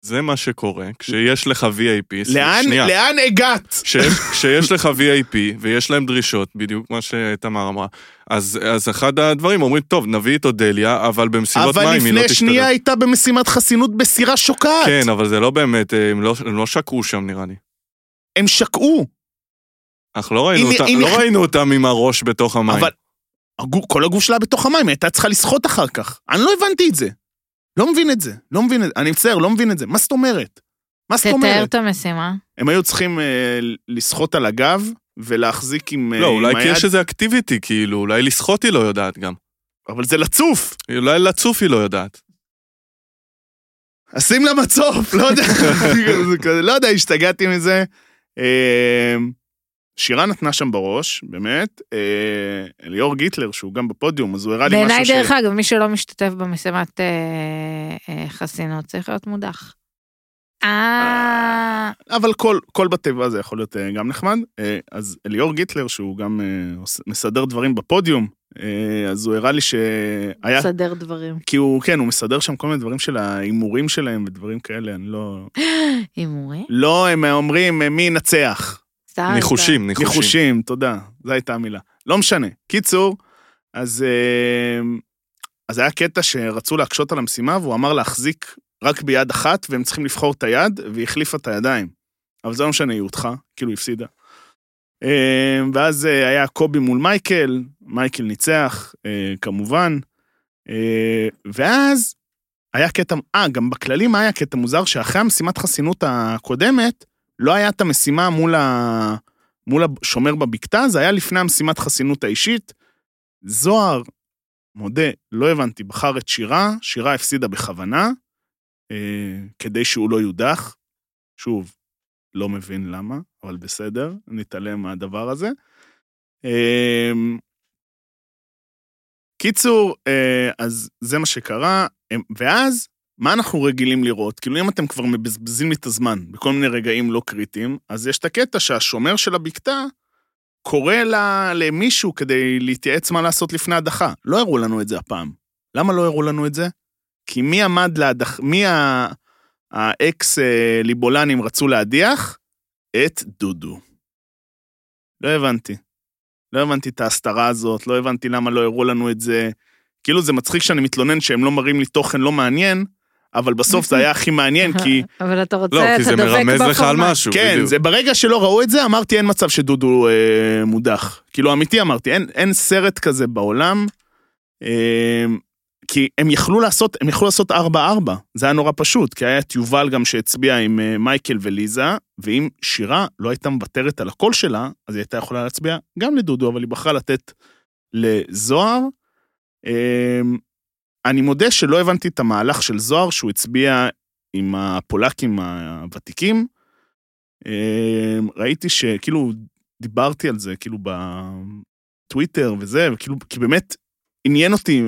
זה מה שקורה כשיש לך VIP. לאן, שנייה. לאן הגעת? כשיש, כשיש לך VIP ויש להם דרישות, בדיוק מה שתמר אמרה, אז, אז אחד הדברים אומרים, טוב, נביא את אודליה, אבל במסיבות אבל מים היא לא לפני תשתתף. שנייה הייתה במשימת חסינות בסירה שוקעת. כן, אבל זה לא באמת, הם לא, הם לא שקעו שם נראה לי. הם שקעו, אנחנו לא ראינו, היא לא ראינו אותם עם הראש בתוך המים. אבל כל הגוף שלה בתוך המים, היא הייתה צריכה לשחות אחר כך. אני לא הבנתי את זה. לא מבין את זה, לא מבין את זה. אני מצטער, לא מבין את זה. מה זאת אומרת? מה זאת תתאר אומרת? את המשימה. הם היו צריכים אה, לשחות על הגב ולהחזיק עם, אה, לא, אולי עם כי היד, יש איזה אקטיביטי, כאילו, אולי לשחות היא לא יודעת גם. אבל זה לצוף. אולי לצוף היא לא יודעת. אז שים לה מצוף, לא יודע, לא יודע, השתגעתי מזה. שירה נתנה שם בראש, באמת. אה, אליאור גיטלר, שהוא גם בפודיום, אז הוא הראה לי משהו בעיניי, ש... דרך אגב, מי שלא משתתף במשימת אה, אה, חסינות צריך להיות מודח. אה... אבל כל, כל בתיבה זה יכול להיות גם נחמד. אז אליאור גיטלר, שהוא גם מסדר דברים בפודיום, אז הוא הראה לי שהיה... לסדר דברים. כי הוא, כן, הוא מסדר שם כל מיני דברים של ההימורים שלהם ודברים כאלה, אני לא... הימורים? לא, הם אומרים מי ינצח. ניחושים, ניחושים. ניחושים, תודה, זו הייתה המילה. לא משנה. קיצור, אז, אה, אז היה קטע שרצו להקשות על המשימה, והוא אמר להחזיק רק ביד אחת, והם צריכים לבחור את היד, והיא החליפה את הידיים. אבל זה לא משנה, היא הודחה, כאילו הפסידה. אה, ואז אה, היה קובי מול מייקל, מייקל ניצח, כמובן. ואז היה קטע, אה, גם בכללים היה קטע מוזר, שאחרי המשימת חסינות הקודמת, לא היה את המשימה מול, ה... מול השומר בבקתה, זה היה לפני המשימת חסינות האישית. זוהר, מודה, לא הבנתי, בחר את שירה, שירה הפסידה בכוונה, אה, כדי שהוא לא יודח. שוב, לא מבין למה, אבל בסדר, נתעלם מהדבר הזה. אה, קיצור, אה, אז זה מה שקרה, אה, ואז, מה אנחנו רגילים לראות? כאילו, אם אתם כבר מבזבזים לי את הזמן בכל מיני רגעים לא קריטיים, אז יש את הקטע שהשומר של הבקתה קורא לה, למישהו כדי להתייעץ מה לעשות לפני הדחה. לא הראו לנו את זה הפעם. למה לא הראו לנו את זה? כי מי עמד להדח... מי ה... האקס אה, רצו להדיח? את דודו. לא הבנתי. לא הבנתי את ההסתרה הזאת, לא הבנתי למה לא הראו לנו את זה. כאילו זה מצחיק שאני מתלונן שהם לא מראים לי תוכן לא מעניין, אבל בסוף זה היה הכי מעניין, כי... אבל אתה רוצה, לא, כי אתה זה דבק מרמז לך על בפורמט. משהו, כן, בדיוק. זה ברגע שלא ראו את זה, אמרתי, אין מצב שדודו אה, מודח. כאילו, אמיתי אמרתי, אין, אין סרט כזה בעולם, אה, כי הם יכלו לעשות, הם יכלו לעשות 4-4, זה היה נורא פשוט, כי היה את יובל גם שהצביע עם אה, מייקל וליזה, ואם שירה לא הייתה מוותרת על הקול שלה, אז היא הייתה יכולה להצביע גם לדודו, אבל היא בחרה לתת לזוהר. אה, אני מודה שלא הבנתי את המהלך של זוהר, שהוא הצביע עם הפולקים הוותיקים. אה, ראיתי שכאילו דיברתי על זה, כאילו בטוויטר וזה, וכאילו, כי באמת עניין אותי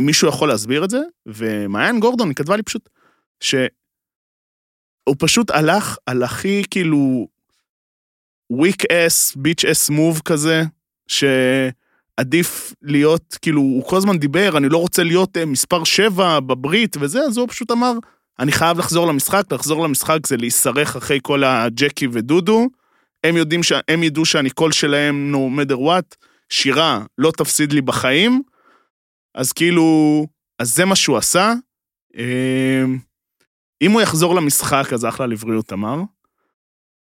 אם מישהו יכול להסביר את זה, ומעיין גורדון, היא כתבה לי פשוט, שהוא פשוט הלך על הכי כאילו weak ass, bitch ass move כזה, שעדיף להיות, כאילו, הוא כל הזמן דיבר, אני לא רוצה להיות אה, מספר 7 בברית וזה, אז הוא פשוט אמר, אני חייב לחזור למשחק, לחזור למשחק זה להישרך אחרי כל הג'קי ודודו, הם יודעים ש... הם ידעו שאני קול שלהם no matter what, שירה לא תפסיד לי בחיים, אז כאילו, אז זה מה שהוא עשה. אמ, אם הוא יחזור למשחק, אז אחלה לבריאות אמר.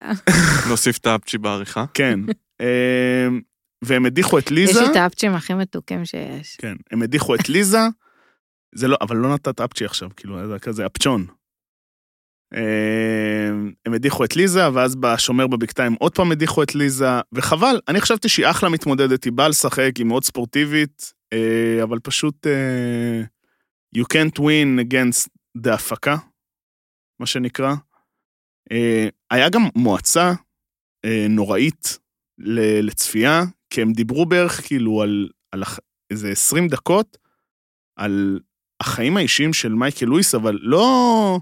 נוסיף את האפצ'י בעריכה. כן. והם הדיחו את יש ליזה. לי את האפצ'ים הכי מתוקים שיש. כן, הם הדיחו את ליזה. זה לא, אבל לא נתת אפצ'י עכשיו, כאילו, זה כזה אפצ'ון. אמ, הם הדיחו את ליזה, ואז בשומר בבקתה הם עוד פעם הדיחו את ליזה, וחבל, אני חשבתי שהיא אחלה מתמודדת, היא באה לשחק, היא מאוד ספורטיבית, אה, אבל פשוט אה, you can't win against the הפקה, מה שנקרא. אה, היה גם מועצה אה, נוראית לצפייה, כי הם דיברו בערך כאילו על, על איזה 20 דקות על החיים האישיים של מייקל לואיס, אבל לא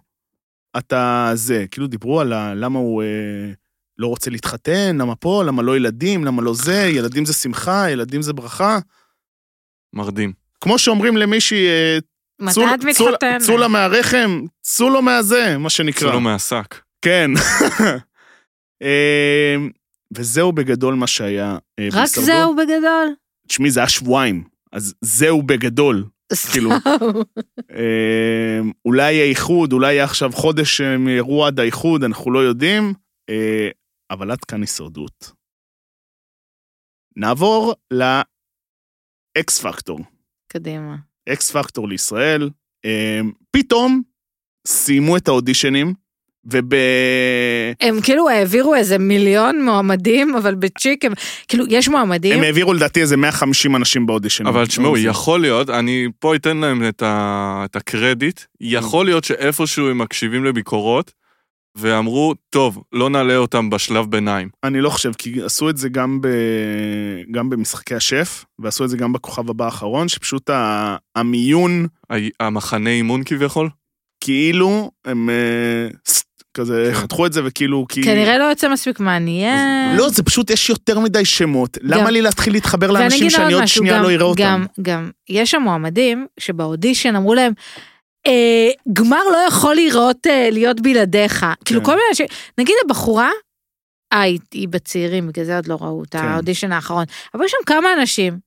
אתה זה, כאילו דיברו על ה- למה הוא אה, לא רוצה להתחתן, למה פה, למה לא ילדים, למה לא זה, ילדים זה שמחה, ילדים זה ברכה. מרדים. כמו שאומרים למישהי, אה, מתי את צאו- מתחתנת? צאו לה מהרחם, צאו לו מהזה, מה שנקרא. צאו לו מהשק. כן. וזהו בגדול מה שהיה אה, רק בהישרדות. זהו בגדול? תשמעי, זה היה שבועיים, אז זהו בגדול. כאילו. אה, אולי יהיה איחוד, אולי יהיה עכשיו חודש שהם יראו עד האיחוד, אנחנו לא יודעים, אה, אבל עד כאן הישרדות. נעבור לאקס פקטור. קדימה. אקס פקטור לישראל. אה, פתאום סיימו את האודישנים, וב... הם כאילו העבירו איזה מיליון מועמדים, אבל בצ'יק הם, כאילו, יש מועמדים, הם העבירו לדעתי איזה 150 אנשים באודישנים. אבל תשמעו, יכול להיות, אני פה אתן להם את, ה, את הקרדיט, יכול להיות שאיפשהו הם מקשיבים לביקורות, ואמרו, טוב, לא נעלה אותם בשלב ביניים. אני לא חושב, כי עשו את זה גם, ב... גם במשחקי השף, ועשו את זה גם בכוכב הבא האחרון, שפשוט ה... המיון, ה- המחנה אימון כביכול? כאילו, הם אה, כזה כן. חתכו את זה וכאילו, כי... כנראה לא יוצא מספיק מעניין. לא, זה פשוט, יש יותר מדי שמות. למה לי להתחיל להתחבר לאנשים שאני עוד שנייה לא אראה אותם? גם, גם, יש שם מועמדים שבאודישן אמרו להם, אה, גמר לא יכול לראות, אה, להיות בלעדיך. כאילו כל מיני אנשים, נגיד הבחורה, אה, היא, היא בצעירים, בגלל זה עוד לא ראו את כן. האודישן האחרון, אבל יש שם כמה אנשים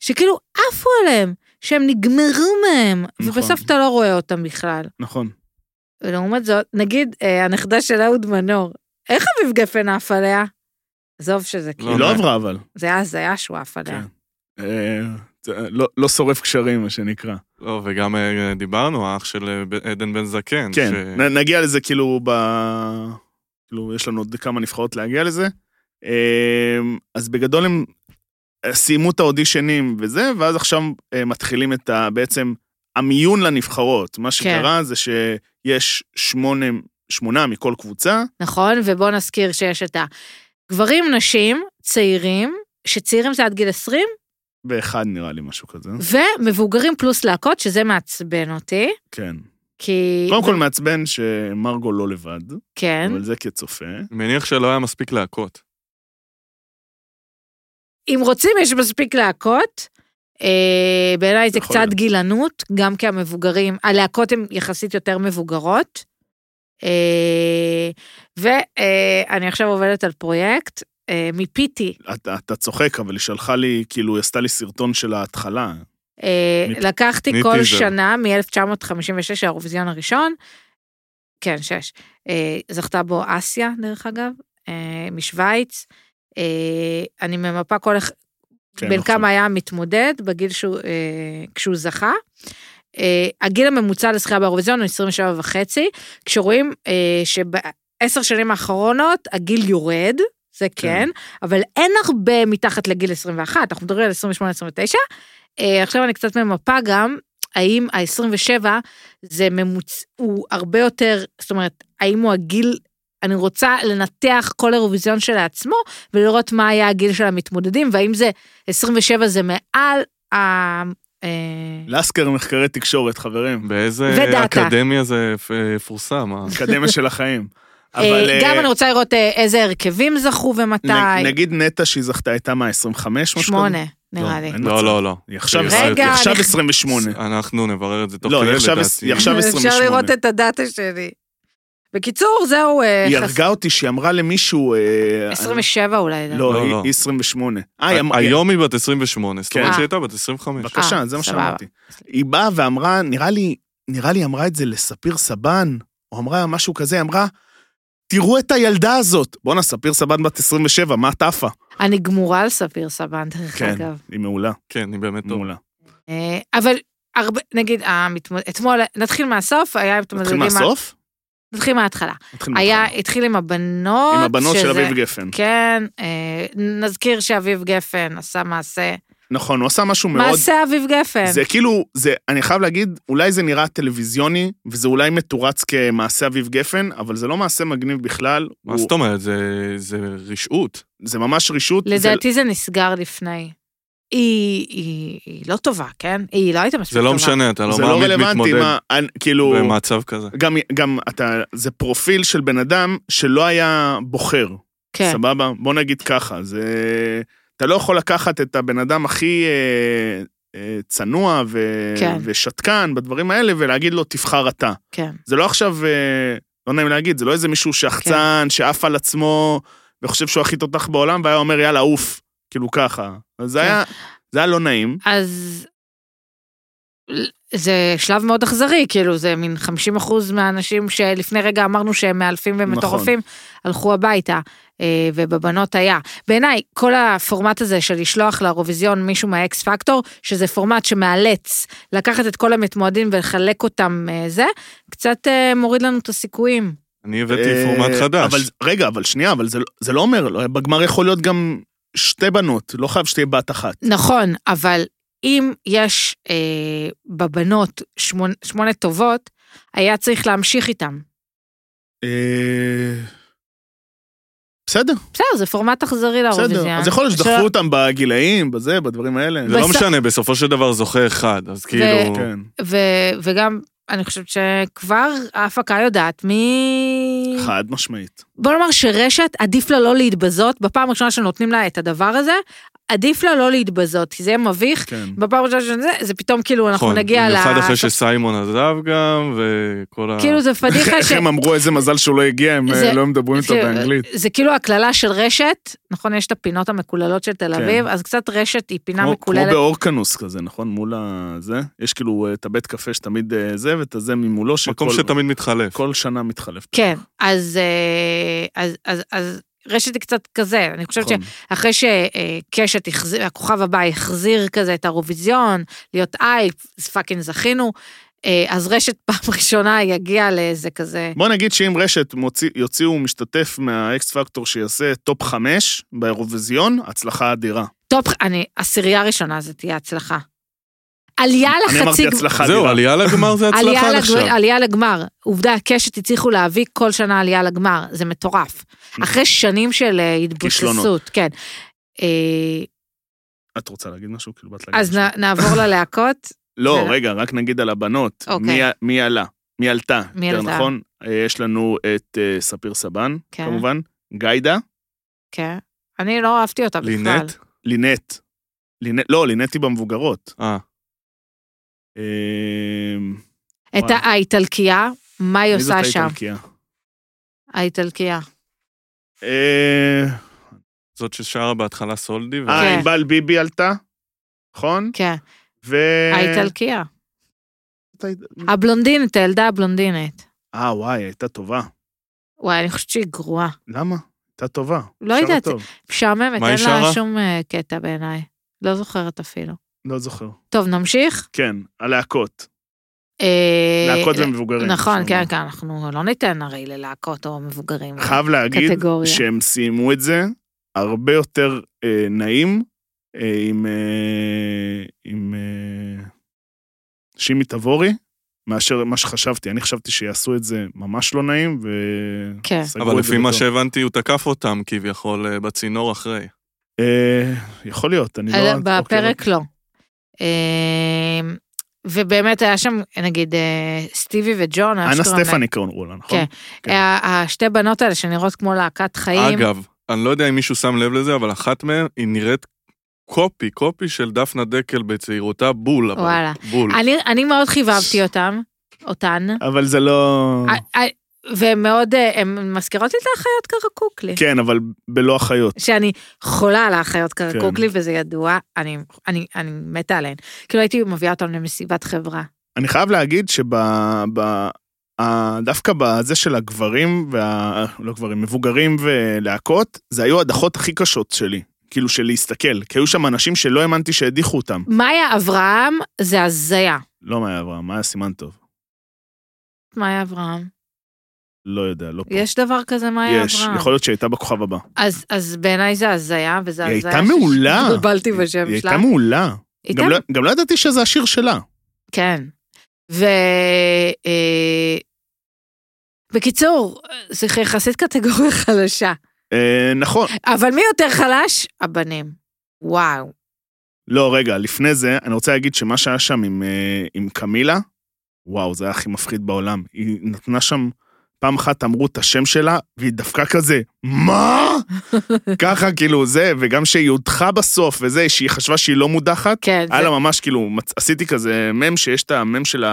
שכאילו עפו עליהם, שהם נגמרו מהם, נכון. ובסוף אתה לא רואה אותם בכלל. נכון. ולעומת זאת, נגיד אה, הנכדה של אהוד מנור, איך אביב גפן עף עליה? עזוב שזה היא כאילו, לא מה? עברה אבל. זה היה הזיה שהוא עף עליה. כן. אה, לא- לא שורף קשרים, מה שנקרא. לא, וגם אה, דיברנו, האח של עדן בן זקן. כן, נגיע לזה כאילו ב... כאילו, יש לנו עוד כמה נבחרות להגיע לזה. אז בגדול הם סיימו את האודישנים וזה, ואז עכשיו מתחילים את ה... בעצם המיון לנבחרות. מה שקרה זה שיש שמונה, שמונה מכל קבוצה, נכון, ובואו נזכיר שיש את הגברים, נשים, צעירים, שצעירים זה עד גיל 20, ואחד נראה לי משהו כזה. ומבוגרים פלוס להקות, שזה מעצבן אותי, כן. כי... קודם כל מעצבן שמרגו לא לבד, כן. אבל זה כצופה. אני מניח שלא היה מספיק להקות. אם רוצים, יש מספיק להקות. אה, בעיניי זה קצת להיות. גילנות, גם כי המבוגרים, הלהקות הן יחסית יותר מבוגרות. אה, ואני עכשיו עובדת על פרויקט, אה, מיפיתי, אתה, אתה צוחק, אבל היא שלחה לי, כאילו, היא עשתה לי סרטון של ההתחלה. אה, לקחתי מי כל טיזר? שנה מ-1956, האירוויזיון הראשון, כן, שש, אה, זכתה בו אסיה, דרך אגב, אה, משוויץ. אה, אני ממפה כל כן, בין עכשיו. כמה היה המתמודד בגיל שהוא, אה, כשהוא זכה. אה, הגיל הממוצע לזכייה באירוויזיון הוא 27 וחצי, כשרואים אה, שבעשר שנים האחרונות הגיל יורד, זה כן, כן. אבל אין הרבה מתחת לגיל 21, אנחנו מדברים על 28-29. אה, עכשיו אני קצת ממפה גם, האם ה-27 זה ממוצ... הוא הרבה יותר, זאת אומרת, האם הוא הגיל, אני רוצה לנתח כל אירוויזיון שלעצמו, ולראות מה היה הגיל של המתמודדים, והאם זה 27 זה מעל ה... אה, לסקר מחקרי תקשורת, חברים. באיזה ודאטה. אקדמיה זה פ- פורסם? אה? אקדמיה של החיים. אה, אבל... גם אה, אני רוצה לראות אה, איזה הרכבים זכו ומתי. נ- נגיד נטע שהיא זכתה הייתה מה, 25? משהו כזה? שמונה, נראה לי. לא. לא, לא. היא עכשיו רגע, עשרים- היא עכשיו אני- 28. אנחנו נברר את זה תוך לא, כדי, לדעתי. היא עכשיו אפשר 28. לראות את הדאטה שלי. בקיצור, זהו, אה, היא חס- הרגה אותי שהיא אמרה למישהו... אה, 27 אולי. לדעתי. לא, לא, היא- לא. היא 28. אה, היא אמרה... היום היא בת 28, זאת אומרת כן. שהיא הייתה בת 25. בבקשה, אה, זה מה. שאמרתי. היא באה ואמרה, נראה לי, נראה לי אמרה את זה לספיר סבן, או אמרה משהו כזה, היא אמרה, תראו את הילדה הזאת. בואנה, ספיר סבן בת 27, מה את עפה? אני גמורה על ספיר סבן, דרך כן, אגב. היא מעולה, כן, היא באמת. מעולה. אה, אבל הרבה, נגיד, המתמוד... אתמול, נתחיל מהסוף, היה נתחיל. מהסוף? נתחיל מההתחלה. היה. התחיל עם הבנות. עם הבנות של שזה- אביב גפן. כן, אה, נזכיר שאביב גפן עשה מעשה. נכון, הוא עשה משהו מאוד... מעשה אביב גפן. זה כאילו, זה, אני חייב להגיד, אולי זה נראה טלוויזיוני, וזה אולי מתורץ כמעשה אביב גפן, אבל זה לא מעשה מגניב בכלל. מה הוא- זאת אומרת? זה- זה רשעות. זה ממש. זה- לדעתי זה נסגר לפני. היא, היא, היא לא טובה, כן? היא לא הייתה מספיק זה טובה. לא משנה, אתה לא זה לא מעמיד רלוונטי, מתמודד מה, אני- כאילו, במצב כזה. גם, גם אתה, זה פרופיל של בן אדם שלא היה בוחר, כן. סבבה? בוא נגיד ככה, זה... אתה לא יכול לקחת את הבן אדם הכי אה, אה, צנוע ו, כן. ושתקן בדברים האלה ולהגיד לו, תבחר אתה. כן. זה לא עכשיו, אה, לא נעים להגיד, זה לא איזה מישהו שחצן, כן. שעף על עצמו וחושב שהוא הכי תותח בעולם, והיה אומר, יאללה, עוף, כאילו ככה. אז זה כן. היה, זה היה לא נעים. אז זה שלב מאוד אכזרי, כאילו זה מין 50 אחוז מהאנשים שלפני רגע אמרנו שהם מאלפים ומטורפים, הלכו הביתה, אה, ובבנות היה. בעיניי, כל הפורמט הזה של לשלוח לאירוויזיון מישהו מהאקס פקטור, שזה פורמט שמאלץ לקחת את כל המתמודדים ולחלק אותם אה, זה, קצת אה, מוריד לנו את הסיכויים. אני הבאתי פורמט חדש. אבל, רגע, אבל שנייה, אבל זה, זה לא אומר, לא, בגמר יכול להיות גם שתי בנות, לא חייב שתהיה בת אחת. נכון, אבל אם יש אה, בבנות שמונה, שמונה טובות, היה צריך להמשיך איתם. אה, בסדר, בסדר, זה פורמט אכזרי לאירוויזיון. בסדר. אז יכול להיות שדחפו אותם בגילאים, בזה, בדברים האלה. זה לא משנה, בסופו של דבר זוכה אחד, אז כאילו... כן. ו- וגם, אני חושבת שכבר ההפקה יודעת מי... חד משמעית. בוא נאמר שרשת, עדיף לה לא להתבזות, בפעם הראשונה שנותנים לה את הדבר הזה, עדיף לה לא להתבזות, כי זה יהיה מביך. כן. בפעם הראשונה שזה, זה פתאום כאילו אנחנו נכון, נגיע ל... במיוחד אחרי שסיימון עזב גם, וכל ה... כאילו זה פדיחה איך ש... הם אמרו איזה מזל שהוא לא הגיע, הם זה- אה, לא מדברים איתו באנגלית. זה כאילו הקללה של רשת, נכון? יש את הפינות המקוללות של תל כן. אביב, אז קצת רשת היא פינה כמו- כמו מקוללת. באורקנוס כזה, נכון? מול הזה. יש כאילו אה, את הבית קפה שתמיד אה, זה, ואת הזה ממולו, מקום שתמיד מתחלף. כל שנה מתחלף. כן, אז, אה, אז, אז, אז רשת היא קצת כזה, אני חושבת נכון. שאחרי שקשת, הכוכב הבא החזיר כזה את האירוויזיון, להיות אייפ, אז fucking זכינו, אה, אז רשת פעם ראשונה יגיע לאיזה כזה, בוא נגיד שאם רשת מוציא, יוציאו משתתף מהאקס פקטור שיעשה top חמש באירוויזיון, הצלחה אדירה. top, אני, עשירייה ראשונה זה תהיה הצלחה. עלייה אני אמרתי לחצי, הצלחה זהו. עלייה לגמר זה הצלחה לג... נחשב. עלייה לגמר. עובדה, קשת הצליחו להביא כל שנה עלייה לגמר, זה מטורף. אחרי שנים של אה. התבוססות, כן. אה, את רוצה להגיד משהו? כאילו באת להגיד אז משהו? נ, נעבור ללהקות. לא, רגע, רק נגיד על הבנות. אוקיי. מי, עלה? מי עלתה? מי עלתה? נכון? אה, יש לנו את ספיר סבן, כן. כמובן. גיידה, כן. אני לא אהבתי אותה בכלל. לינט? לינט. לינט, לא, לינט היא במבוגרות. אה, את וואי. האיטלקייה, מה היא עושה שם? האיטלקייה? האיטלקייה. אה, זאת ששרה בהתחלה סולדי. אה, כן. ענבל ביבי עלתה, נכון? כן, ו... האיטלקייה. הבלונדינית, הילדה הבלונדינית. אה, וואי, הייתה טובה. וואי, אני חושבת שהיא גרועה. למה? הייתה טובה. לא יודעת. משעממת, אין לה? שום אה, קטע בעיניי. לא זוכרת אפילו. לא זוכר. טוב, נמשיך. כן, הלהקות. אה, להקות ומבוגרים. נכון, כן. כן, אנחנו לא ניתן הרי ללהקות או מבוגרים. חייב להגיד. שהם סיימו את זה הרבה יותר אה, נעים אה, עם, אה, עם אה, שימי תבורי, מאשר מה שחשבתי. אני חשבתי שיעשו את זה ממש לא נעים, כן. וסגרו אבל לפי מה. שהבנתי, הוא תקף אותם כביכול אה, בצינור אחרי. אה, יכול להיות, אני לא... אה, אוקיי, בפרק לא. אה, ובאמת היה שם, נגיד, אה, סטיבי וג'ון, אנה סטפני קראו לה, נכון? כן. כן. אה, השתי בנות האלה שנראות כמו להקת חיים. אגב, אני לא יודע אם מישהו שם לב לזה, אבל אחת מהן היא נראית קופי, קופי של דפנה דקל בצעירותה, בול. אבל, וואלה. בול. אני, אני מאוד חיבבתי אותם, אותן, אבל זה לא... והן מאוד, אה, הן מזכירות לי את האחיות קרקוקלי. כן, אבל בלא אחיות. שאני חולה על האחיות קרקוקלי, כן. וזה ידוע, אני, אני, אני מתה עליהן. כאילו הייתי מביאה אותם למסיבת חברה. אני חייב להגיד שב... ב... דווקא בזה של הגברים וה... לא גברים, מבוגרים ולהקות, זה היו הדחות הכי קשות שלי. כאילו של להסתכל, כי היו שם אנשים שלא האמנתי שהדיחו אותם. מאיה אברהם זה הזיה. לא מאיה אברהם, מאיה סימן טוב. מאיה אברהם. לא יודע, לא פה. יש דבר כזה מאיה יש, אברהם. יכול להיות שהייתה בכוכב הבא. אז, אז בעיניי זה הזיה, וזה היא הזיה. הייתה מעולה. התבלבלתי בשם היא שלה. הייתה מעולה. היא גם הייתה- לא- גם לא ידעתי שזה השיר שלה. כן. ו... אה, בקיצור, זה יחסית קטגוריה חלשה. אה, נכון. אבל מי יותר חלש? הבנים. וואו. לא, רגע, לפני זה, אני רוצה להגיד שמה שהיה שם עם, אה, עם קמילה, וואו, זה היה הכי מפחיד בעולם. היא נתנה שם, פעם אחת אמרו את השם שלה, והיא דפקה כזה, מה? ככה, כאילו, זה, וגם שהיא הודחה בסוף, וזה, שהיא חשבה שהיא לא מודחת, כן, היה זה... לה ממש, כאילו, מצ- עשיתי כזה מם, שיש את המם של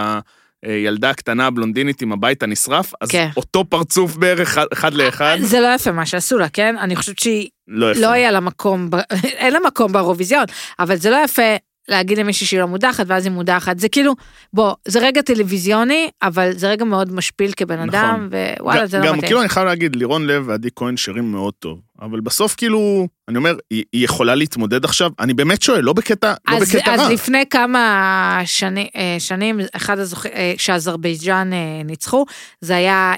הילדה הקטנה הבלונדינית עם הבית הנשרף, אז כן. אותו פרצוף בערך אחד- אחד לאחד, זה לא יפה מה שעשו לה, כן? אני חושבת שהיא לא יפה. לא היה לה מקום, ב... אין לה מקום באירוויזיון, אבל זה לא יפה להגיד למישהי שהיא לא מודחת, ואז היא מודחת. זה כאילו, בוא, זה רגע טלוויזיוני, אבל זה רגע מאוד משפיל כבן נכון. אדם, ווואלה, זה לא גם מתאים. כאילו אני חייב להגיד, לירון לב ועדי כהן שרים מאוד טוב, אבל בסוף כאילו, אני אומר, היא, היא יכולה להתמודד עכשיו? אני באמת שואל, לא בקטע, לא אז, בקטע אז רע. לפני כמה שני, אה, שנים, אחד הזוכ... אה, שאזרבייג'אן אה, ניצחו, זה היה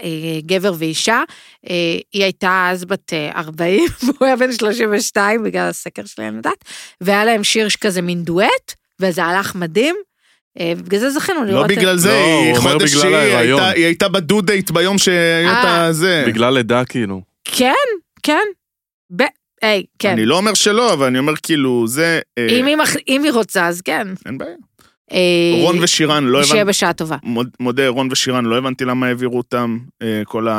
גבר ואישה. היא הייתה אז בת אה, 40, והוא היה בן 32, בגלל הסקר שלי, אני יודעת, והיה להם שיר כזה מין דואט, וזה הלך מדהים. ובגלל זה זכינו לא לראות... בגלל זה, לא, היא חודש בגלל שהיא. הייתה, היא הייתה בדו דייט ביום אה. הזה. בגלל לידה כאילו. כן, כן. ב... היי, כן. אני לא אומר שלא, אבל אני אומר כאילו, זה... אה, אם היא, מח... אם היא רוצה, אז כן. אין בעיה. אה, רון ושירן, לא שיהיה הבנתי, בשעה טובה. מוד- מודה, רון ושירן, לא הבנתי למה העבירו אותם, אה, כל אה,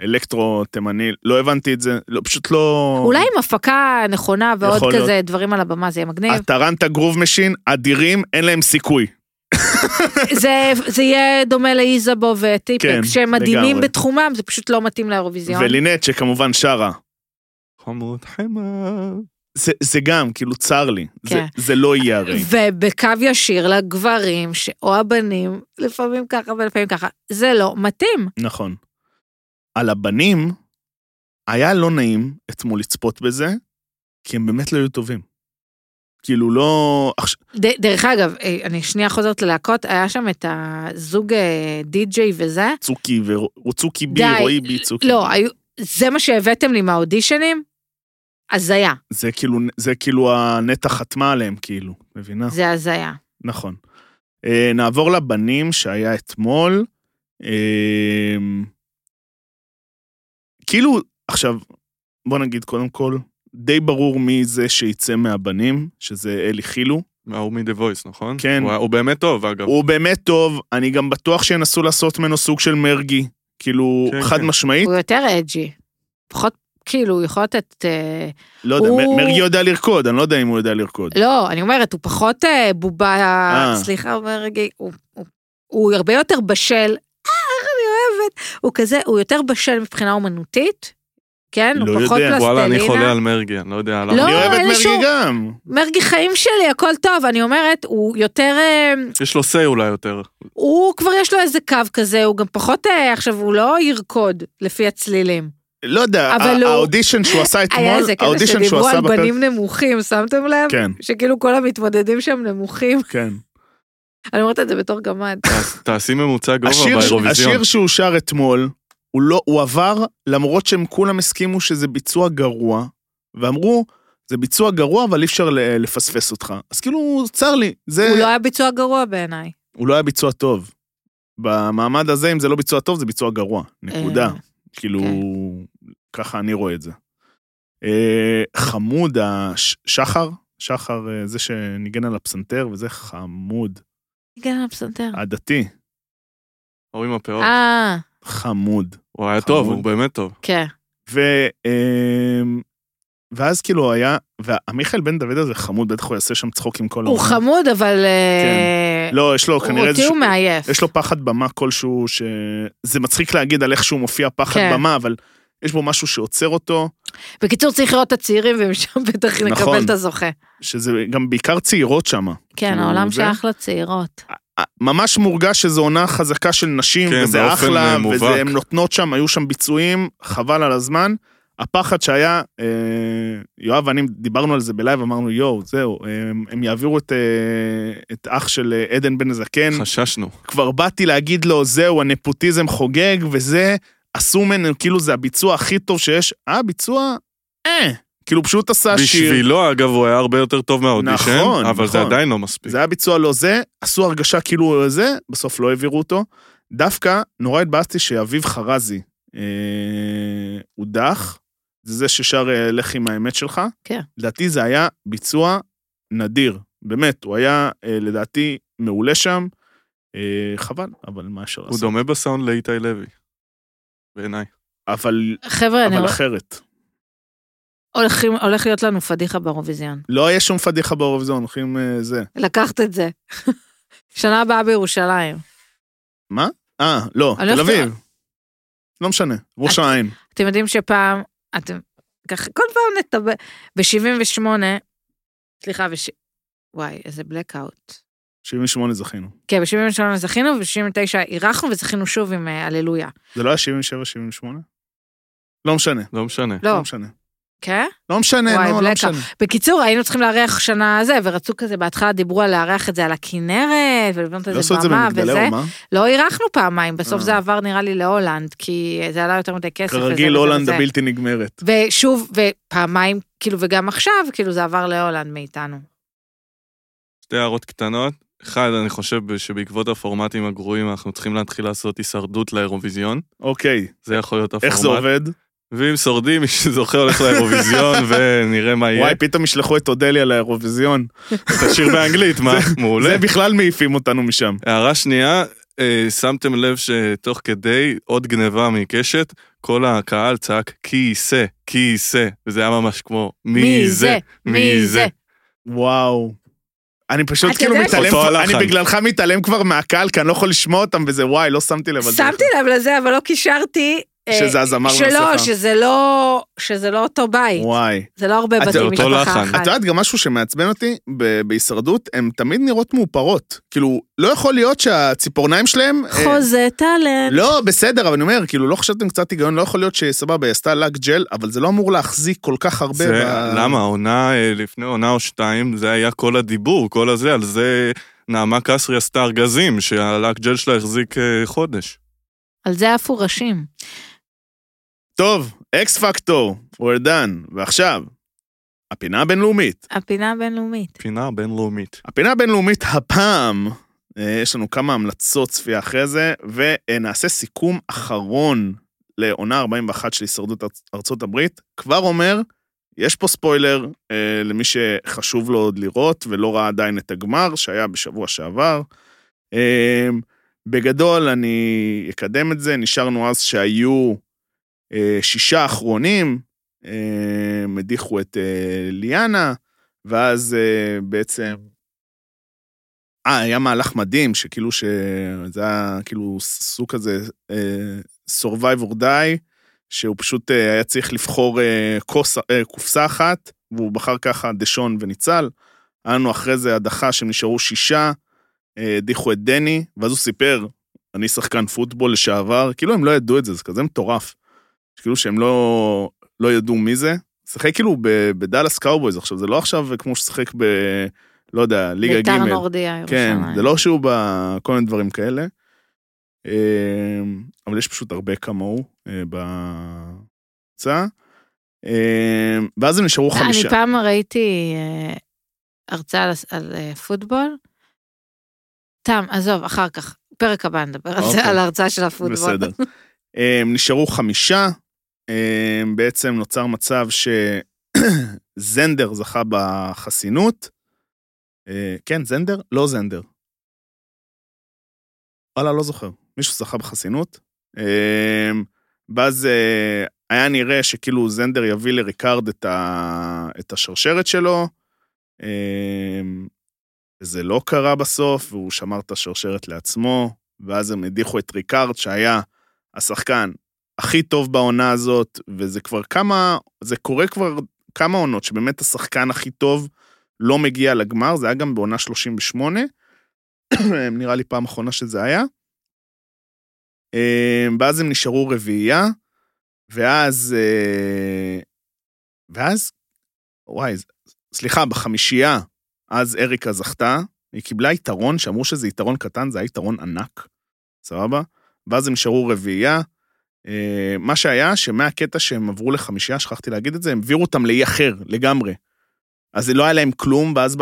האלקטרו תימני, לא הבנתי את זה, לא, פשוט לא... אולי עם הפקה נכונה ועוד כזה דברים על הבמה, זה יהיה מגניב. הטרנטה גרוב משין, אדירים, אין להם סיכוי. זה, זה יהיה דומה לאיזבו וטיפקס, כן, שהם מדהימים לגמרי. בתחומם, זה פשוט לא מתאים לאירוויזיון. ולינט שכמובן שרה. חמוד חמא. זה, זה גם, כאילו, צר לי. זה, כן. זה לא יהיה הרי. ובקו ישיר לגברים, ש- או הבנים, לפעמים ככה ולפעמים ככה, זה לא מתאים. נכון. על הבנים, היה לא נעים אתמול לצפות בזה, כי הם באמת לא היו טובים. כאילו, לא... ד, דרך אגב, אה, אני שנייה חוזרת ללהקות, היה שם את הזוג אה, די-ג'יי וזה. צוקי ורוצוקי בי, די. רועי בי, צוקי. לא, היו, זה מה שהבאתם לי מהאודישנים? הזיה, זה כאילו, זה כאילו הנטע חתמה עליהם, כאילו, מבינה? זה הזיה. נכון. אה, נעבור לבנים שהיה אתמול. אה, כאילו, עכשיו, בוא נגיד קודם כל, די ברור מי זה שיצא מהבנים, שזה אלי חילו. ההוא מ-The Voice, נכון? כן. הוא, הוא באמת טוב, אגב. הוא באמת טוב, אני גם בטוח שינסו לעשות ממנו סוג של מרגי. כאילו, כן, חד כן. משמעית, הוא יותר אג'י. פחות, כאילו, הוא יכול לתת... אה, לא יודע, הוא- מ- מרגי יודע לרקוד, אני לא יודע אם הוא יודע לרקוד. לא, אני אומרת, הוא פחות אה, בובה, אה. סליחה, מרגי, הוא, הוא, הוא הרבה יותר בשל, אה, איך אני אוהבת, הוא כזה, הוא יותר בשל מבחינה אומנותית, כן? לא הוא פחות יודע. וואלה, אני פלסטלינה. חולה על מרגי, אני לא יודע למה. לא, אני אוהב את מרגי שום- גם. מרגי חיים שלי, הכל טוב, אני אומרת, הוא יותר, יש לו say אולי יותר. הוא כבר יש לו איזה קו כזה, הוא גם פחות, עכשיו, הוא לא ירקוד לפי הצלילים. לא יודע, אבל ה- הוא- האודישן שהוא עשה היה אתמול, איזה קטע האודישן שהוא שדיברו עשה על בפרק... בנים נמוכים, שמתם לב? כן, שכאילו כל המתמודדים שם נמוכים. כן. אני אומרת את זה בתור גמד. תעש- תעשי ממוצע גובה באירוויזיון. השיר שהוא שר אתמול, הוא לא, הוא עבר, למרות שהם כולם הסכימו שזה ביצוע גרוע, ואמרו, זה ביצוע גרוע, אבל אי אפשר לפספס אותך. אז כאילו, צר לי, זה... הוא לא היה ביצוע גרוע בעיניי. הוא לא היה ביצוע טוב. במעמד הזה, אם זה לא ביצוע טוב, זה ביצוע גרוע. נקודה. אה, כאילו, כן. ככה אני רואה את זה. אה, חמוד, הש- שחר, שחר, אה, זה שניגן על הפסנתר, וזה חמוד. ניגן על הפסנתר. הדתי, ההוא עם הפאות. אה, חמוד. הוא היה טוב. הוא באמת טוב. כן. ו... אמ, ואז כאילו היה, והמיכאל בן דוד הזה חמוד, בטח הוא יעשה שם צחוקים כל הוא העונה. חמוד, אבל... אה, לא, יש לו כנראה אותי איזשהו... הוא מעייף. יש לו פחד במה כלשהו, ש... זה מצחיק להגיד על איך שהוא מופיע פחד כן. במה, אבל יש בו משהו שעוצר אותו, בקיצור, צריך לראות את הצעירים, ומשם בטח נכון. נקבל את הזוכה. שזה גם בעיקר צעירות שם. כן, כאילו, העולם זה- שייך לצעירות. ממש מורגש שזו עונה חזקה של נשים, כן, וזה אחלה, אה. והן נותנות שם, היו שם ביצועים, חבל על הזמן. הפחד שהיה, אה, יואב ואני דיברנו על זה בלייב, אמרנו, יואו, זהו, הם, הם יעבירו את, אה, את אח של אה, עדן בן זקן. חששנו. כבר באתי להגיד לו, זהו, הנפוטיזם חוגג, וזה, עשו ממנו, כאילו זה הביצוע הכי טוב שיש. אה, ביצוע, אה, כאילו פשוט עשה שיר. בשבילו, אגב, הוא היה הרבה יותר טוב מהאודישן, נכון, אבל זה נכון. עדיין לא מספיק. זה היה ביצוע לא זה, עשו הרגשה כאילו זה, בסוף לא העבירו אותו. דווקא נורא התבאסתי שאביב חרזי אה, הודח, זה זה ששר אה, לך עם האמת שלך. כן. לדעתי זה היה ביצוע נדיר, באמת, הוא היה אה, לדעתי מעולה שם. אה, חבל, אבל מה אפשר הוא לעשות? דומה בסאונד לאיתי לוי. בעיניי. אבל, חבר'ה, אני אבל רואה- אחרת. הולכים- הולך להיות לנו פדיחה באירוויזיון. לא יהיה שום פדיחה באירוויזיון, הולכים אה, זה. לקחת את זה. שנה הבאה בירושלים. מה? אה, לא, אני תל אביב. לא משנה, ראש את- העין. אתם יודעים שפעם, אתם, ככה, כל פעם נטבע, ב-78, סליחה, בש... וואי, איזה blackout. 78 זכינו. כן, ב-78 זכינו, וב-79 אירחנו וזכינו שוב עם אה, הללויה. זה לא היה 77-78? לא משנה, לא משנה. לא, לא משנה. כן? לא משנה, וואי, לא, לא. משנה. בקיצור, היינו צריכים לארח שנה זה, ורצו כזה, בהתחלה דיברו על לארח את זה על הכנרת, ולבנות לא איזה זה במה וזה. לא אירחנו פעמיים, בסוף אה. זה עבר נראה לי להולנד, כי זה עלה יותר מדי כסף. כרגיל הולנד. הבלתי נגמרת. ושוב, ופעמיים, כאילו, וגם עכשיו, כאילו, זה עבר להולנד מאיתנו. שתי הערות קטנות. אחד, אני חושב שבעקבות הפורמטים הגרועים אנחנו צריכים להתחיל לעשות הישרדות לאירוויזיון. אוקיי, זה יכול להיות הפורמט. איך זה עובד? ואם שורדים, מי שזוכה הולך לאירוויזיון, ונראה מה יהיה. וואי, פתאום ישלחו את אודליה לאירוויזיון. תשאיר באנגלית, מה? מעולה. זה בכלל מעיפים אותנו משם. הערה שנייה, אה, שמתם לב שתוך כדי עוד גניבה מקשת, כל הקהל צעק כיסא, כיסא, וזה היה ממש כמו מי זה, מי זה. וואו. אני פשוט כאילו מתעלם, אני. בגללך מתעלם כבר מהקהל, כי אני לא יכול לשמוע אותם, וזה וואי, לא שמתי לב על זה. שמתי לב לזה, אבל לא קישרתי. אה, שזה הזמר שלא. שזה לא, שזה לא אותו בית. וואי. זה לא הרבה את- בתים משפחה. אחת. את יודעת גם משהו שמעצבן אותי ב- בהישרדות, הן תמיד נראות מאופרות. כאילו, לא יכול להיות שהציפורניים שלהם... אה, חוזה טאלנט. לא, בסדר, אבל אני אומר, כאילו, לא חשבתם קצת היגיון, לא יכול להיות שסבבה, היא עשתה לק ג'ל, אבל זה לא אמור להחזיק כל כך הרבה. זה, ב- למה? עונה, אה, לפני עונה או שתיים, זה היה כל הדיבור, כל הזה, על זה נעמה קסרי עשתה ארגזים, שהלק ג'ל שלה החזיק אה, חודש. על זה עפו ראשים. טוב, אקס פקטור, we're done. ועכשיו, הפינה הבינלאומית. הפינה הבינלאומית. פינה בינלאומית. הפינה הבינלאומית הפעם, אה, יש לנו כמה המלצות צפייה אחרי זה, ונעשה סיכום אחרון לעונה 41 של הישרדות ארצ- ארצות הברית. כבר אומר, יש פה ספוילר אה, למי שחשוב לו עוד לראות ולא ראה עדיין את הגמר שהיה בשבוע שעבר. אה, בגדול, אני אקדם את זה, נשארנו אז שהיו שישה אחרונים, אה, הדיחו את אה, ליאנה, ואז אה, בעצם... אה, היה מהלך מדהים, שכאילו שזה היה כאילו סוג כזה אה, survive or die, שהוא פשוט אה, היה צריך לבחור אה, אה, קופסה אחת, והוא בחר ככה דשון וניצל. היה לנו אחרי זה הדחה שהם נשארו שישה, אה, הדיחו את דני, ואז הוא סיפר, אני שחקן פוטבול לשעבר, כאילו הם לא ידעו את זה, זה כזה מטורף. כאילו שהם לא, לא ידעו מי זה. שיחק כאילו בדאלאס קאובויז עכשיו, זה לא עכשיו כמו ששיחק ב... לא יודע, ליגה ג'. ביתר נורדיה, כן, ירושלים. זה לא שהוא בכל מיני דברים כאלה. אמ, אבל יש פשוט הרבה כמוהו אה, בקבוצה. אמ, ואז הם נשארו אני חמישה. פעם ראיתי אה, הרצאה על- אה, פוטבול. תם, עזוב, אחר כך. פרק הבא נדבר על אוקיי. על ההרצאה של הפוטבול. בסדר. אמ, נשארו חמישה. אמ, בעצם נוצר מצב שזנדר זכה בחסינות. אה, כן, זנדר? לא זנדר. וואלה, לא זוכר. מישהו זכה בחסינות. אמ, ואז אה, היה נראה שכאילו זנדר יביא לריקארד את, ה... את השרשרת שלו. אמ, וזה לא קרה בסוף, והוא שמר את השרשרת לעצמו, ואז הם הדיחו את ריקארד, שהיה השחקן הכי טוב בעונה הזאת, וזה כבר כמה, זה קורה כבר כמה עונות, שבאמת השחקן הכי טוב לא מגיע לגמר, זה היה גם בעונה 38, נראה לי פעם אחרונה שזה היה. אה, ואז הם נשארו רביעייה, ואז, אה, ואז, וואי, סליחה, בחמישייה, אז אריקה זכתה, היא קיבלה יתרון, שאמרו שזה יתרון קטן, זה היה יתרון ענק, סבבה? ואז הם נשארו רביעייה. אה, מה שהיה, שמהקטע שהם עברו לחמישייה, שכחתי להגיד את זה, הם העבירו אותם לאי אחר, לגמרי. אז לא היה להם כלום, ואז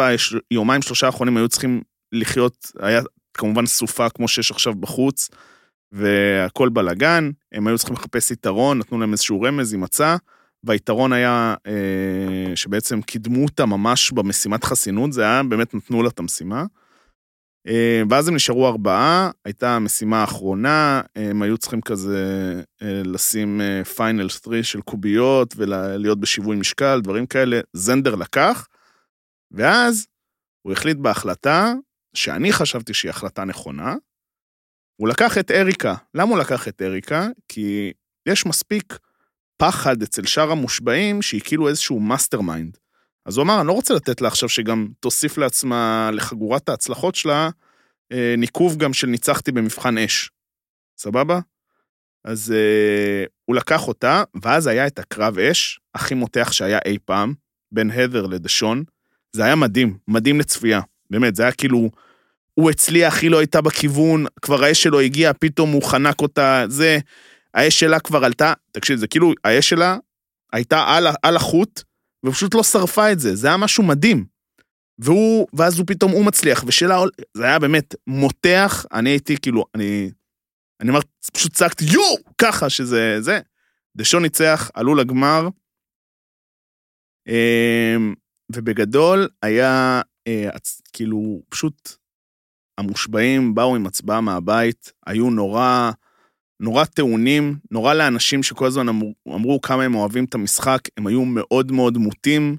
ביומיים שלושה האחרונים היו צריכים לחיות, היה כמובן סופה כמו שיש עכשיו בחוץ, והכל בלאגן, הם היו צריכים לחפש יתרון, נתנו להם איזשהו רמז, היא מצאה, והיתרון היה אה, שבעצם קידמו אותה ממש במשימת חסינות, זה היה, באמת נתנו לה את המשימה. אה, ואז הם נשארו ארבעה, הייתה המשימה האחרונה, הם היו צריכים כזה אה, לשים Final 3 של קוביות ולהיות בשיווי משקל, דברים כאלה, זנדר לקח, ואז הוא החליט בהחלטה, שאני חשבתי שהיא החלטה נכונה, הוא לקח את אריקה. למה הוא לקח את אריקה? כי יש מספיק פחד אצל שאר המושבעים שהיא כאילו איזשהו mastermind. אז הוא אמר, אני לא רוצה לתת לה עכשיו שגם תוסיף לעצמה, לחגורת ההצלחות שלה, אה, ניקוב גם של ניצחתי במבחן אש. סבבה? אז אה, הוא לקח אותה, ואז היה את הקרב אש הכי מותח שהיה אי פעם, בין הדר לדשון. זה היה מדהים, מדהים לצפייה. באמת, זה היה כאילו, הוא הצליח, היא לא הייתה בכיוון, כבר האש שלו הגיעה, פתאום הוא חנק אותה, זה, האש שלה כבר עלתה, תקשיב, זה כאילו, האש שלה הייתה על, על החוט, ופשוט לא שרפה את זה, זה היה משהו מדהים. והוא, ואז הוא פתאום, הוא מצליח, עול- זה היה באמת מותח, אני הייתי כאילו, אני, אני אומר, פשוט צעקתי, יואו, ככה שזה, זה. דשון ניצח, עלו לגמר, אמ, ובגדול היה, אה, כאילו, פשוט המושבעים באו עם הצבעה מהבית, היו נורא, נורא טעונים, נורא לאנשים שכל הזמן אמרו, אמרו כמה הם אוהבים את המשחק, הם היו מאוד מאוד מוטים,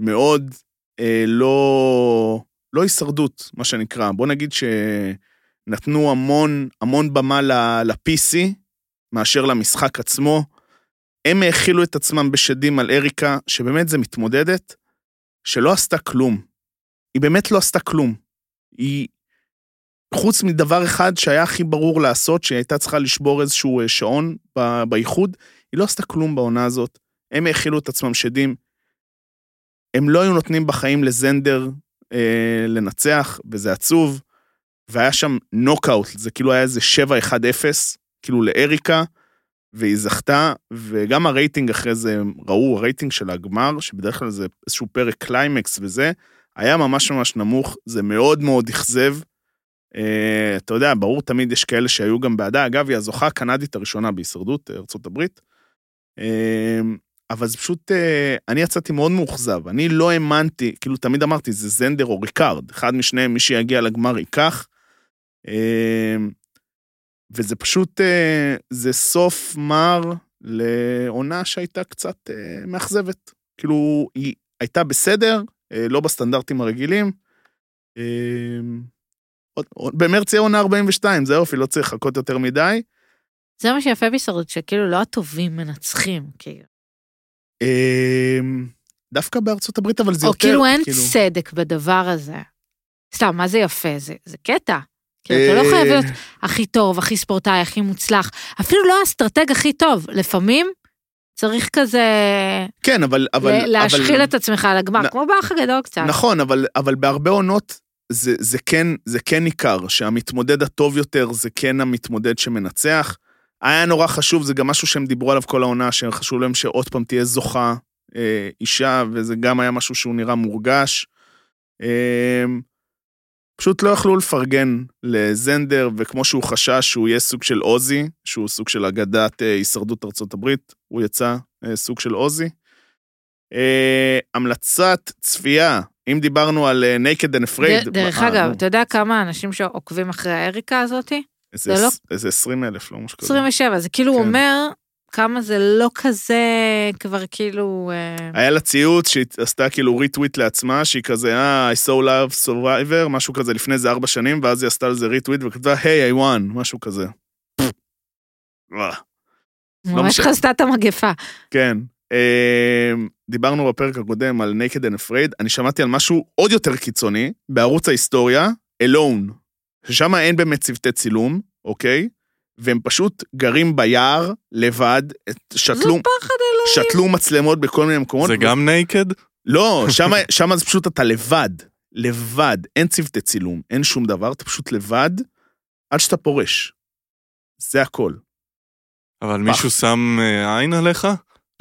מאוד אה, לא, לא הישרדות, מה שנקרא. בוא נגיד שנתנו המון, המון במה ל-PC מאשר למשחק עצמו. הם האכילו את עצמם בשדים על אריקה, שבאמת זה מתמודדת, שלא עשתה כלום. היא באמת לא עשתה כלום. היא, חוץ מדבר אחד שהיה הכי ברור לעשות, שהיא הייתה צריכה לשבור איזשהו אה, שעון באיחוד, היא לא עשתה כלום בעונה הזאת. הם האכילו את עצמם שדים. הם לא היו נותנים בחיים לזנדר אה, לנצח, וזה עצוב. והיה שם נוקאוט, זה כאילו היה איזה 7-1-0, כאילו לאריקה, והיא זכתה, וגם הרייטינג אחרי זה, ראו, הרייטינג של הגמר, שבדרך כלל זה איזשהו פרק קליימקס וזה, היה ממש ממש נמוך, זה מאוד מאוד אכזב. אה, אתה יודע, ברור, תמיד יש כאלה שהיו גם בעדה. אגב, היא הזוכה הקנדית הראשונה בהישרדות, הברית. אה, אבל זה פשוט, אה, אני יצאתי מאוד מאוכזב. אני לא האמנתי, כאילו, תמיד אמרתי, זה זנדר או ריקארד. אחד משניהם, מי שיגיע לגמר ייקח. וזה פשוט, זה סוף מר לעונה שהייתה קצת מאכזבת. כאילו, היא הייתה בסדר, לא בסטנדרטים הרגילים. במרץ יהיה עונה 42, זה יופי, לא צריך לחכות יותר מדי. זה מה שיפה בהישרדות, שכאילו לא הטובים מנצחים, כאילו. אה, דווקא בארצות הברית, אבל זה או יותר... כאילו אין צדק בדבר הזה. סתם, מה זה יפה? זה, זה קטע. כאילו, אתה לא אה, חייב להיות הכי טוב, הכי ספורטאי, הכי מוצלח. אפילו לא האסטרטג הכי טוב. לפעמים צריך כזה כן, אבל... אבל להשחיל אבל- את עצמך על הגמר, נ- כמו באח הגדול קצת. נכון, אבל, אבל בהרבה עונות זה, זה, כן, זה כן ניכר, שהמתמודד הטוב יותר זה כן המתמודד שמנצח. היה נורא חשוב, זה גם משהו שהם דיברו עליו כל העונה, שחשוב להם שעוד פעם תהיה זוכה אה, אישה, וזה גם היה משהו שהוא נראה מורגש. אה, פשוט לא יכלו לפרגן לזנדר, וכמו שהוא חשש שהוא יהיה סוג של עוזי, שהוא סוג של אגדת אה, הישרדות ארצות הברית, הוא יצא אה, סוג של עוזי. אה, המלצת צפייה, אם דיברנו על אה, Naked and Afraid. ד- דרך אגב, אתה יודע כמה אנשים שעוקבים אחרי האריקה הזאתי? איזה זה לא- עש- איזה 20 אלף, לא משהו כזה. 27, זה כאילו כן. אומר כמה זה לא כזה כבר כאילו... אה, היה לה ציוץ שהיא עשתה כאילו ריטוויט לעצמה, שהיא כזה, אה, I so love survivor, משהו כזה לפני איזה ארבע שנים, ואז היא עשתה לזה ריטוויט וכתבה, היי, I won, משהו כזה. ממש משנה. חזתה את המגפה. כן. אה, דיברנו בפרק הקודם על Naked and Afraid, אני שמעתי על משהו עוד יותר קיצוני, בערוץ ההיסטוריה, Alone, ששם אין באמת צוותי צילום, אוקיי? והם פשוט גרים ביער, לבד, שתלו. שתלו מצלמות בכל מיני מקומות. זה גם נייקד? לא, שמה זה פשוט אתה לבד, לבד, אין צוותי צילום, אין שום דבר, אתה פשוט לבד, עד שאתה פורש. זה הכל. אבל מישהו שם אה, עין עליך?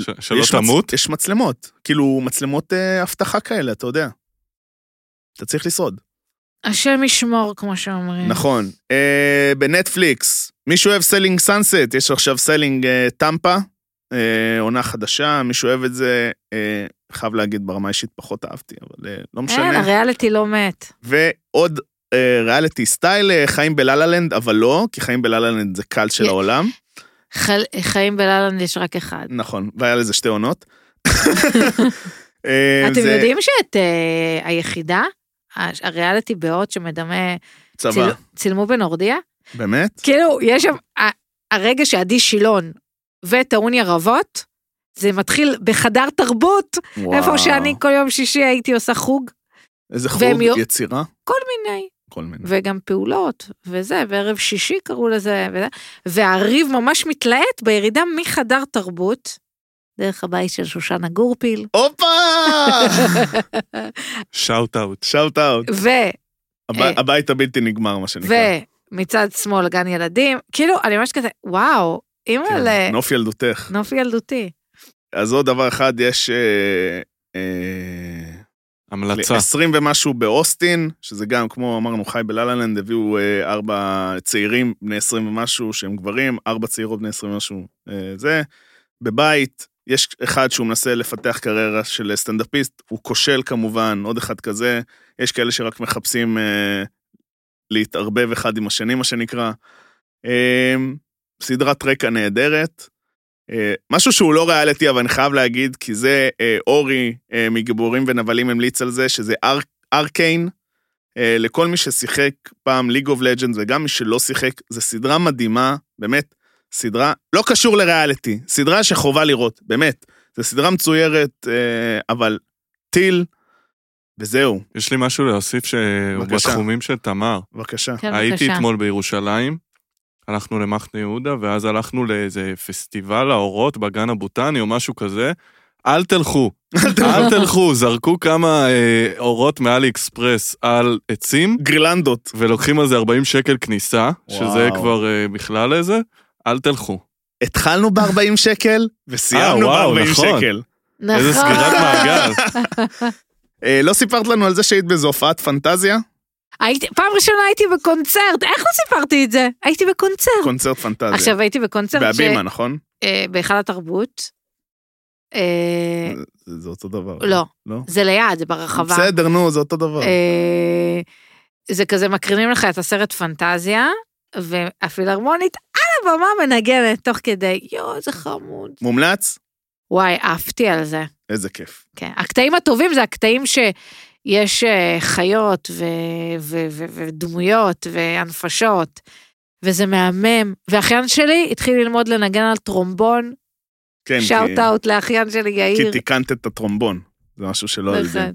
ש- שלא יש מצ- תמות? יש מצלמות, כאילו מצלמות אה, אבטחה כאלה, אתה יודע. אתה צריך לשרוד. השם ישמור, כמו שאומרים. נכון. אה, בנטפליקס, מי שאוהב Selling Sunset, יש עכשיו Selling אה, Tampa, אה, עונה חדשה, מי שאוהב את זה, אה, חייב להגיד ברמה האישית פחות אהבתי, אבל אה, לא אין, משנה. הריאליטי לא מת. ועוד אה, ריאליטי style, אה, חיים בלה-לה-לנד, אבל לא, כי חיים בלה-לה-לנד זה קל של י- העולם. חל- חיים בללנד יש רק אחד. נכון, והיה לזה שתי עונות. אה, אתם זה יודעים שאת אה, היחידה, הריאליטי בהוט שמדמה, צבא, צילמו- צילמו בנורדיה? באמת? כאילו, יש שם, הרגע שעדי שילון וטעוני רבות, זה מתחיל בחדר תרבות, וואו. איפה שאני כל יום שישי הייתי עושה חוג, איזה והם חוג, יו- יצירה? כל מיני, כל מיני. וגם פעולות, וזה, וערב שישי קראו לזה, וזה, והריב ממש מתלהט בירידה מחדר תרבות, דרך הבית של שושנה גורפיל, הופה! Shout out. Shout out. ו... אה. הבית הבלתי נגמר, מה שנקרא. ומצד שמאל גן ילדים, כאילו, אני ממש כזה, וואו, אימא כן, ל... נוף ילדותך. נוף ילדותי. אז עוד דבר אחד, יש אה, אה, המלצה. 20 ומשהו באוסטין, שזה גם, כמו אמרנו, חי בלה-לה-לנד, הביאו אה, ארבע צעירים בני 20 ומשהו שהם גברים, ארבע צעירות בני 20 ומשהו אה, זה. בבית, יש אחד שהוא מנסה לפתח קריירה של סטנדאפיסט, הוא כושל כמובן, עוד אחד כזה, יש כאלה שרק מחפשים אה, להתערבב אחד עם השני, מה שנקרא. אה, סדרת רקע נהדרת. אה, משהו שהוא לא ריאליטי, אבל אני חייב להגיד, כי זה אה, אורי אה, מגיבורים ונבלים המליץ על זה, שזה אר, Arcane. לכל מי ששיחק פעם League of Legend וגם מי שלא שיחק, זו סדרה מדהימה, באמת, סדרה, לא קשור לריאליטי, סדרה שחובה לראות, באמת. זו סדרה מצוירת, אבל טיל, וזהו, יש לי משהו להוסיף שהוא בבקשה. בתחומים של תמר. בבקשה. כן, הייתי בבקשה. אתמול בירושלים, הלכנו למחנה יהודה, ואז הלכנו לאיזה פסטיבל האורות בגן הבוטני או משהו כזה. אל תלכו, אל תלכו, זרקו כמה אה, אורות מאלי אקספרס על עצים, גרלנדות. ולוקחים על זה 40 שקל כניסה, שזה וואו. כבר אה, בכלל איזה, אל תלכו. התחלנו ב-40 שקל, וסיימנו אה, וואו, ב-40 נכון. שקל. איזה נכון. סגירת מעגל. אה, לא סיפרת לנו על זה שהיית באיזו הופעת פנטזיה? הייתי, פעם ראשונה הייתי בקונצרט, איך לא סיפרתי את זה? הייתי בקונצרט. קונצרט פנטזיה. עכשיו הייתי בקונצרט בהבימה, נכון? אה, בהיכל התרבות. אה, זה זה אותו דבר. לא, לא? זה ליד, זה ברחבה. בסדר, נו, זה אותו דבר. אה, זה כזה מקרינים לך את הסרט פנטזיה, והפילהרמונית על הבמה מנגנת תוך כדי, יואו, איזה חמוד. מומלץ? וואי, עפתי על זה. איזה כיף. כן. הקטעים הטובים זה הקטעים שיש אה, חיות ו- ו- ו- ודמויות והנפשות, וזה מהמם. ואחיין שלי התחיל ללמוד לנגן על טרומבון, כן, שאוט כי- אאוט לאחיין שלי כי יאיר. תיקנת את הטרומבון. זה משהו שלא נכון. יודעים.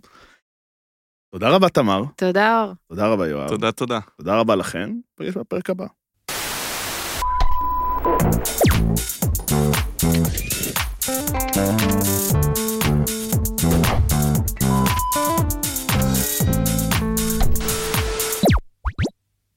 תודה רבה, תמר. תודה אור. תודה רבה, יואב. תודה, תודה. תודה רבה לכם. ניפגש בפרק הבא.